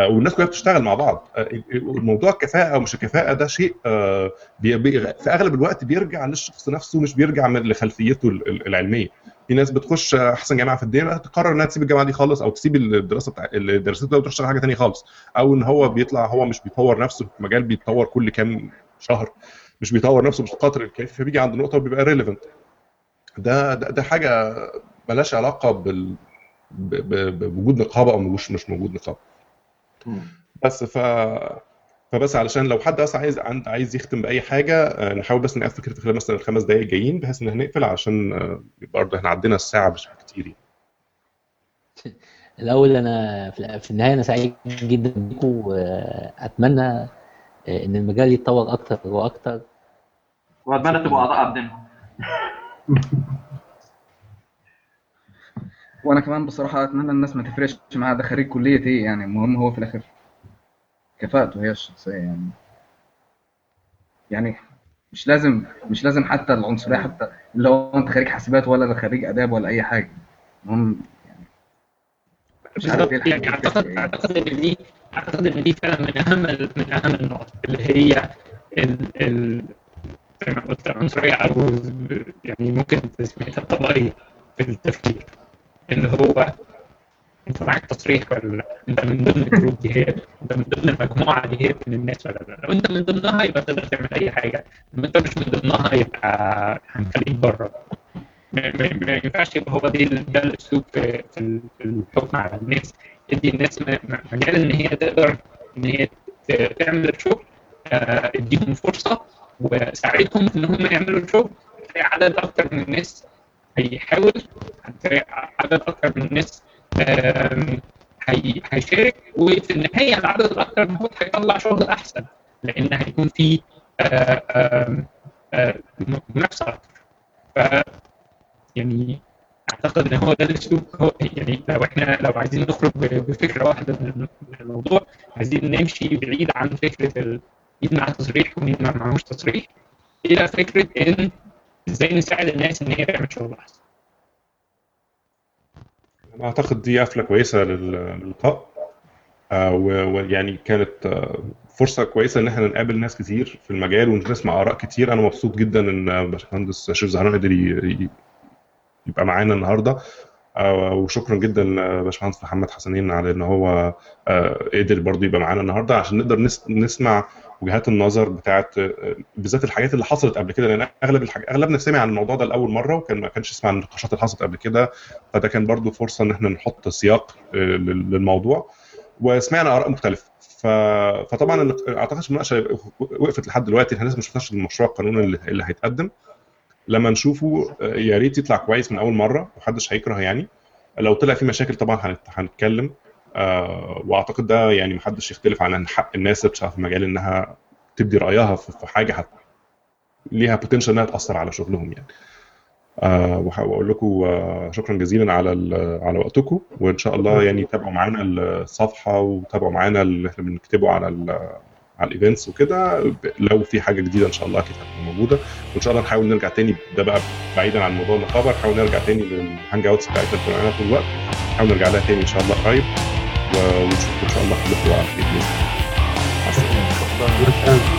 Speaker 1: والناس كلها بتشتغل مع بعض. آه، الموضوع الكفاءه أو مش الكفاءه ده شيء آه، في أغلب الوقت بيرجع للشخص نفسه مش بيرجع من لخلفيته ال- ال- العلمية. في ناس بتخش أحسن جامعة في الدنيا تقرر إنها تسيب الجامعة دي خالص أو تسيب الدراسة بتاع ده وتروح تشتغل حاجة ثانية خالص. أو إن هو بيطلع هو مش بيطور نفسه في مجال بيتطور كل كام شهر مش بيطور نفسه بالقدر الكافي فبيجي عند نقطة وبيبقى ريليفنت ده, ده ده حاجة ملهاش علاقة بال بوجود نقابة أو مش مش موجود نقابة. بس ف فبس علشان لو حد أصلا عايز عند عايز يختم بأي حاجة آه، نحاول بس نقفل كده في خلال مثلا الخمس دقائق الجايين بحيث إن هنقفل علشان آه، برضه إحنا عدينا الساعة مش كتير يعني.
Speaker 2: الأول أنا في النهاية أنا سعيد جدا بيكم واتمنى آه، إن المجال يتطور أكتر وأكتر
Speaker 8: وأتمنى تبقوا اعضاء عبدنا
Speaker 7: وأنا كمان بصراحة أتمنى الناس ما تفرقش معاها ده خريج كلية إيه يعني؟ المهم هو في الآخر كفاءته هي الشخصية يعني. يعني مش لازم مش لازم حتى العنصرية حتى اللي هو أنت خريج حاسبات ولا خريج آداب ولا أي حاجة. المهم يعني مش عارف إيه
Speaker 4: بالظبط يعني اعتقد أعتقد إن دي أعتقد إن دي فعلا من أهم من أهم النقط اللي هي ال ال زي ما قلت العنصريه أو يعني ممكن تسميتها الطبقيه في التفكير. اللي هو انت معاك تصريح ولا لا؟ انت من ضمن الجروب دي هي انت من ضمن المجموعة دي هي من الناس ولا لا؟ لو انت من ضمنها يبقى تقدر تعمل أي حاجة. لو انت مش من ضمنها يبقى هنخليك بره. ما ينفعش يبقى هو ده الأسلوب في في ال- في الحكم على الناس. ادي الناس مجال إن هي تقدر إن هي تعمل الشغل آه، اديهم فرصة وساعدهم إن هم يعملوا الشغل. عدد أكتر من الناس هيحاول عدد أكتر من الناس هيشارك وفي النهاية العدد الاكثر المفروض هيطلع شغل أحسن لأن هيكون في آه، آه، منافسة أكتر. ف يعني أعتقد إن هو ده الأسلوب هو يعني لو إحنا لو عايزين نخرج بفكرة واحدة من الموضوع عايزين نمشي بعيد عن فكرة مين معاه تصريح ومين ما معهوش تصريح إلى فكرة إن إزاي نساعد الناس إن هي تعمل شغل أحسن.
Speaker 1: أنا أعتقد دي قفله كويسة لل- للقاء آه، ويعني كانت آه، فرصة كويسة إن إحنا نقابل ناس كتير في المجال ونسمع آراء كتير. أنا مبسوط جدا إن باشمهندس شريف زهران قدر يبقى معانا النهارده. آه، وشكرا جدا لباشمهندس محمد حسنين على إن هو قدر برضه يبقى معانا النهارده عشان نقدر نس- نسمع وجهات النظر بتاعت بالذات الحاجات اللي حصلت قبل كده لأن أغلب الحاجات أغلبنا سمع عن الموضوع ده لأول مرة وكان ما كانش يسمع عن النقاشات اللي حصلت قبل كده فده كان برضه فرصة إن إحنا نحط سياق آه، لل- للموضوع وسمعنا آراء مختلفة. فطبعا اعتقد المناقشة وقفت لحد دلوقتي إحنا لسه ما شفناش المشروع القانوني اللي, هيتقدم. لما نشوفه آه، يا ريت يطلع كويس من أول مرة محدش هيكره يعني. لو طلع فيه مشاكل طبعا هنت- هنتكلم. وأعتقد ده يعني محدش يختلف عن إن حق الناس اللي بتشتغل في المجال إنها تبدي رأيها في حاجة هت... ليها بوتنشال إنها تأثر على شغلهم يعني. آه وح- وأقول لكم آه شكرا جزيلا على على وقتكم وإن شاء الله يعني تابعوا معانا الصفحة وتابعوا معانا اللي إحنا بنكتبه على على ال events وكده. لو في حاجة جديدة إن شاء الله أكيد هتكون موجودة. وإن شاء الله نحاول نرجع تاني ده بقى بعيدا عن موضوع النقابة نحاول نرجع تاني لل hangouts بتاعتنا طول الوقت. نحاول نرجع لها تاني إن شاء الله قريب. و- ونشوفكم ان شاء الله كلكم على خير بإذن الله. مع السلامه
Speaker 5: شكرا